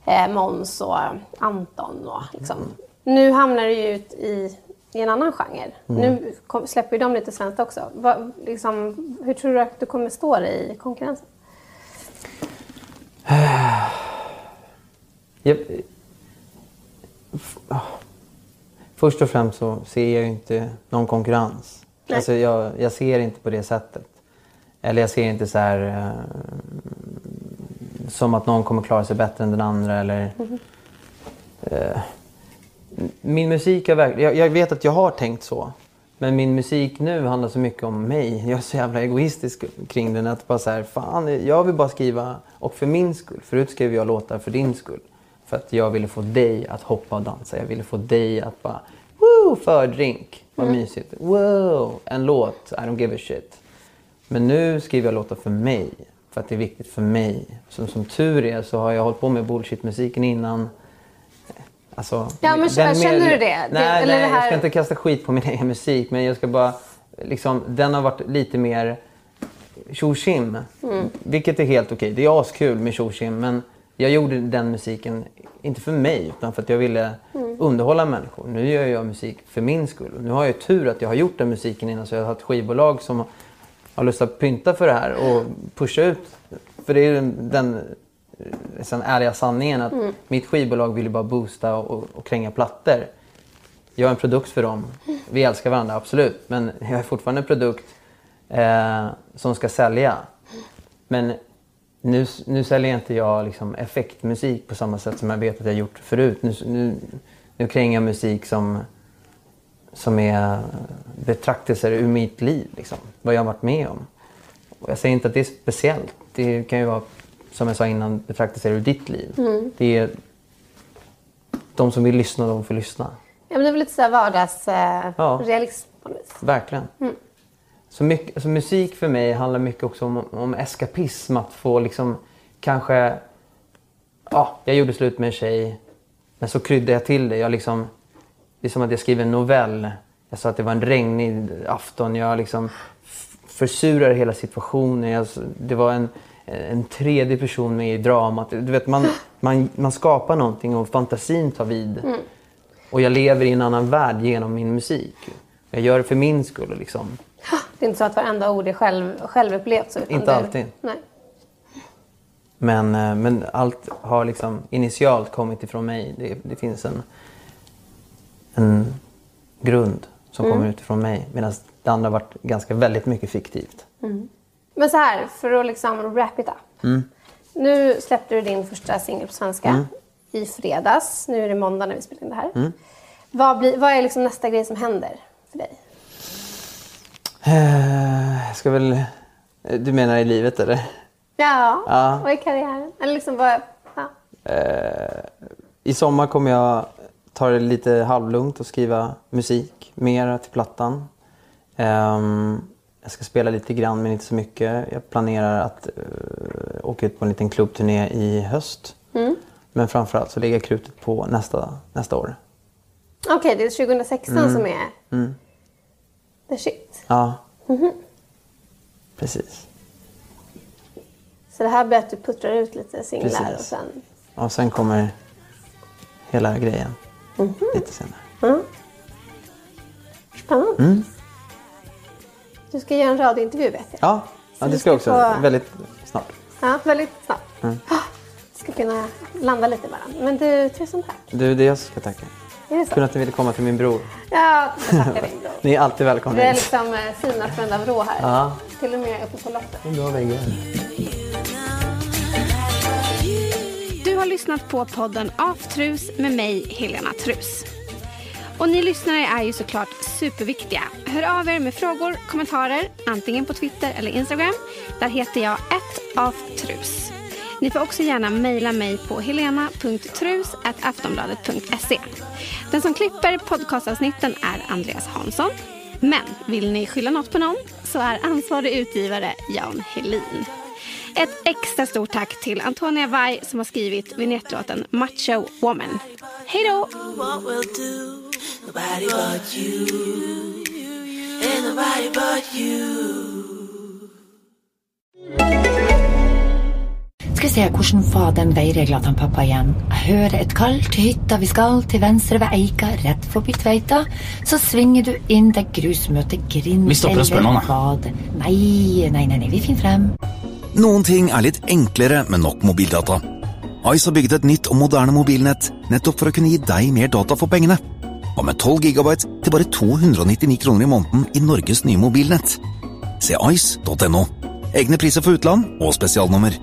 eh, Måns och Anton. Och, liksom. Nu hamnar du ju ut i, i en annan genre. Mm. Nu släpper ju de lite svenskt också. Va, liksom, hur tror du att du kommer stå dig i konkurrensen? Jag, ah. först och främst så ser jag inte någon konkurrens. Nej. Alltså jag, jag ser inte på det sättet. Eller jag ser inte så här eh, som att någon kommer klara sig bättre än den andra. Eller, eh, min musik har verkligen... Jag, jag vet att jag har tänkt så. Men min musik nu handlar så mycket om mig. Jag är så jävla egoistisk kring den. Att bara så här, fan, jag vill bara skriva, och för min skull. Förut skrev jag låtar för din skull. För att jag ville få dig att hoppa och dansa. Jag ville få dig att bara, woo, fördrink. Vad Mm. mysigt. Wow, en låt, I don't give a shit. Men nu skriver jag låtar för mig. För att det är viktigt för mig. Som, som tur är så har jag hållit på med bullshit-musiken innan. Alltså, Ja, men känner mer- du det? Nej, nej det här- jag ska inte kasta skit på min egen musik. Men jag ska bara... Liksom, den har varit lite mer tjo. Mm. Vilket är helt okej. Det är askul med tjo Men jag gjorde den musiken, inte för mig, utan för att jag ville Mm. underhålla människor. Nu gör jag musik för min skull. Nu har jag tur att jag har gjort den musiken innan. Så jag har ett skivbolag som har lust att pynta för det här och pusha ut. För det är den, sen ärliga sanningen att Mm. mitt skivbolag vill ju bara boosta och, och kränga plattor. Jag är en produkt för dem. Vi älskar varandra, absolut. Men jag är fortfarande en produkt eh, som ska sälja. Men nu, nu säljer inte jag liksom effektmusik på samma sätt som jag vet att jag gjort förut. Nu, nu, nu krängar jag musik som, som är betraktelser ur mitt liv. Liksom, vad jag har varit med om. Och jag säger inte att det är speciellt. Det kan ju vara, som jag sa innan, betraktelser ur ditt liv. Mm. Det är de som vill lyssna, de får lyssna. Ja, men det är väl lite så här vardags eh, Ja. på något vis. Verkligen. Mm. Så mycket, alltså musik för mig handlar mycket också om, om eskapism. Att få liksom kanske... Ja, jag gjorde slut med en tjej. Men så kryddade jag till det. Jag liksom, det är som att jag skriver en novell. Jag sa att det var en regnig afton. Jag liksom försurar hela situationen. Jag, det var en, en tredje person med i dramat. Du vet, man, man, man skapar någonting och fantasin tar vid. Mm. Och jag lever i en annan värld genom min musik. Jag gör det för min skull. Liksom. Det är inte så att varenda ord är själv, självupplevt. Inte det- alltid. Nej. Men, eh, men allt har liksom initialt kommit ifrån mig. Det, det finns en, en grund som Mm. kommer utifrån mig. Medan det andra har varit ganska väldigt mycket fiktivt. Mm. Men så här, för att liksom wrap it up. Mm. Nu släppte du din första singel på svenska Mm. i fredags. Nu är det måndag när vi spelar in det här. Mm. Vad, blir, vad är liksom nästa grej som händer för dig? Eh, Jag ska väl... Du menar i livet eller? Ja, Ja. vad är karriären? Eller liksom vad... Ja. Eh, I sommar kommer jag ta det lite halvlugnt och skriva musik mer till plattan. Ehm, jag ska spela lite grann men inte så mycket. Jag planerar att eh, åka ut på en liten klubbturné i höst. Mm. Men framförallt så lägger jag krutet på nästa, nästa år. Okej, det är 2016 Mm. som är Mm. the shit. Ja, Mhm. precis. Så det här blir att du puttrar ut lite singlar Precis. och sen... Och sen kommer hela grejen Mhm. lite senare. Mm. Spännande. Mm. Du ska göra en radiointervju vet jag. Ja, ja det ska jag också. få- Väldigt snart. Ja, väldigt snabbt. Mm. Du ska kunna landa lite bara. Men du, tusen tack. Du, det är jag som ska tacka. Är det så? Kul att ni ville komma till min bror. Ja, jag tackar din bror. Ni är alltid välkomna Det är liksom eh, fina Frända Vrå här. Ja. Till och med uppe på loppet. Bra väggar. Du har lyssnat på podden Aftrus med mig, Helena Trus. Och ni lyssnare är ju såklart superviktiga. Hör av er med frågor, kommentarer, antingen på Twitter eller Instagram. Där heter jag aftrus. Ni får också gärna mejla mig på helena.trus.aftonbladet.se. Den som klipper podcastavsnitten är Andreas Hansson. Men vill ni skylla något på någon så är ansvarig utgivare Jan Helin. Ett extra stort tack till Antonia Vai som har skrivit vinjettlåten Macho Woman. Hej då! Skal vi se, hvordan var den veiregla til han pappa igjen? Jeg hører et kall til hytta vi skal, til venstre ved Eika, rett forbi Tveita. Så svinger du inn der grusmøtet Grind Vi stopper og spør noen, da. Nei, nei, nei, nei, vi finner frem. Noen ting er litt enklere med nok mobildata. Ice har bygd et nytt og moderne mobilnett nettopp for å kunne gi deg mer data for pengene. Og med 12 gigabyte til bare 299 kroner i måneden i Norges nye mobilnett. Se ice.no. Egne priser for utland og spesialnummer.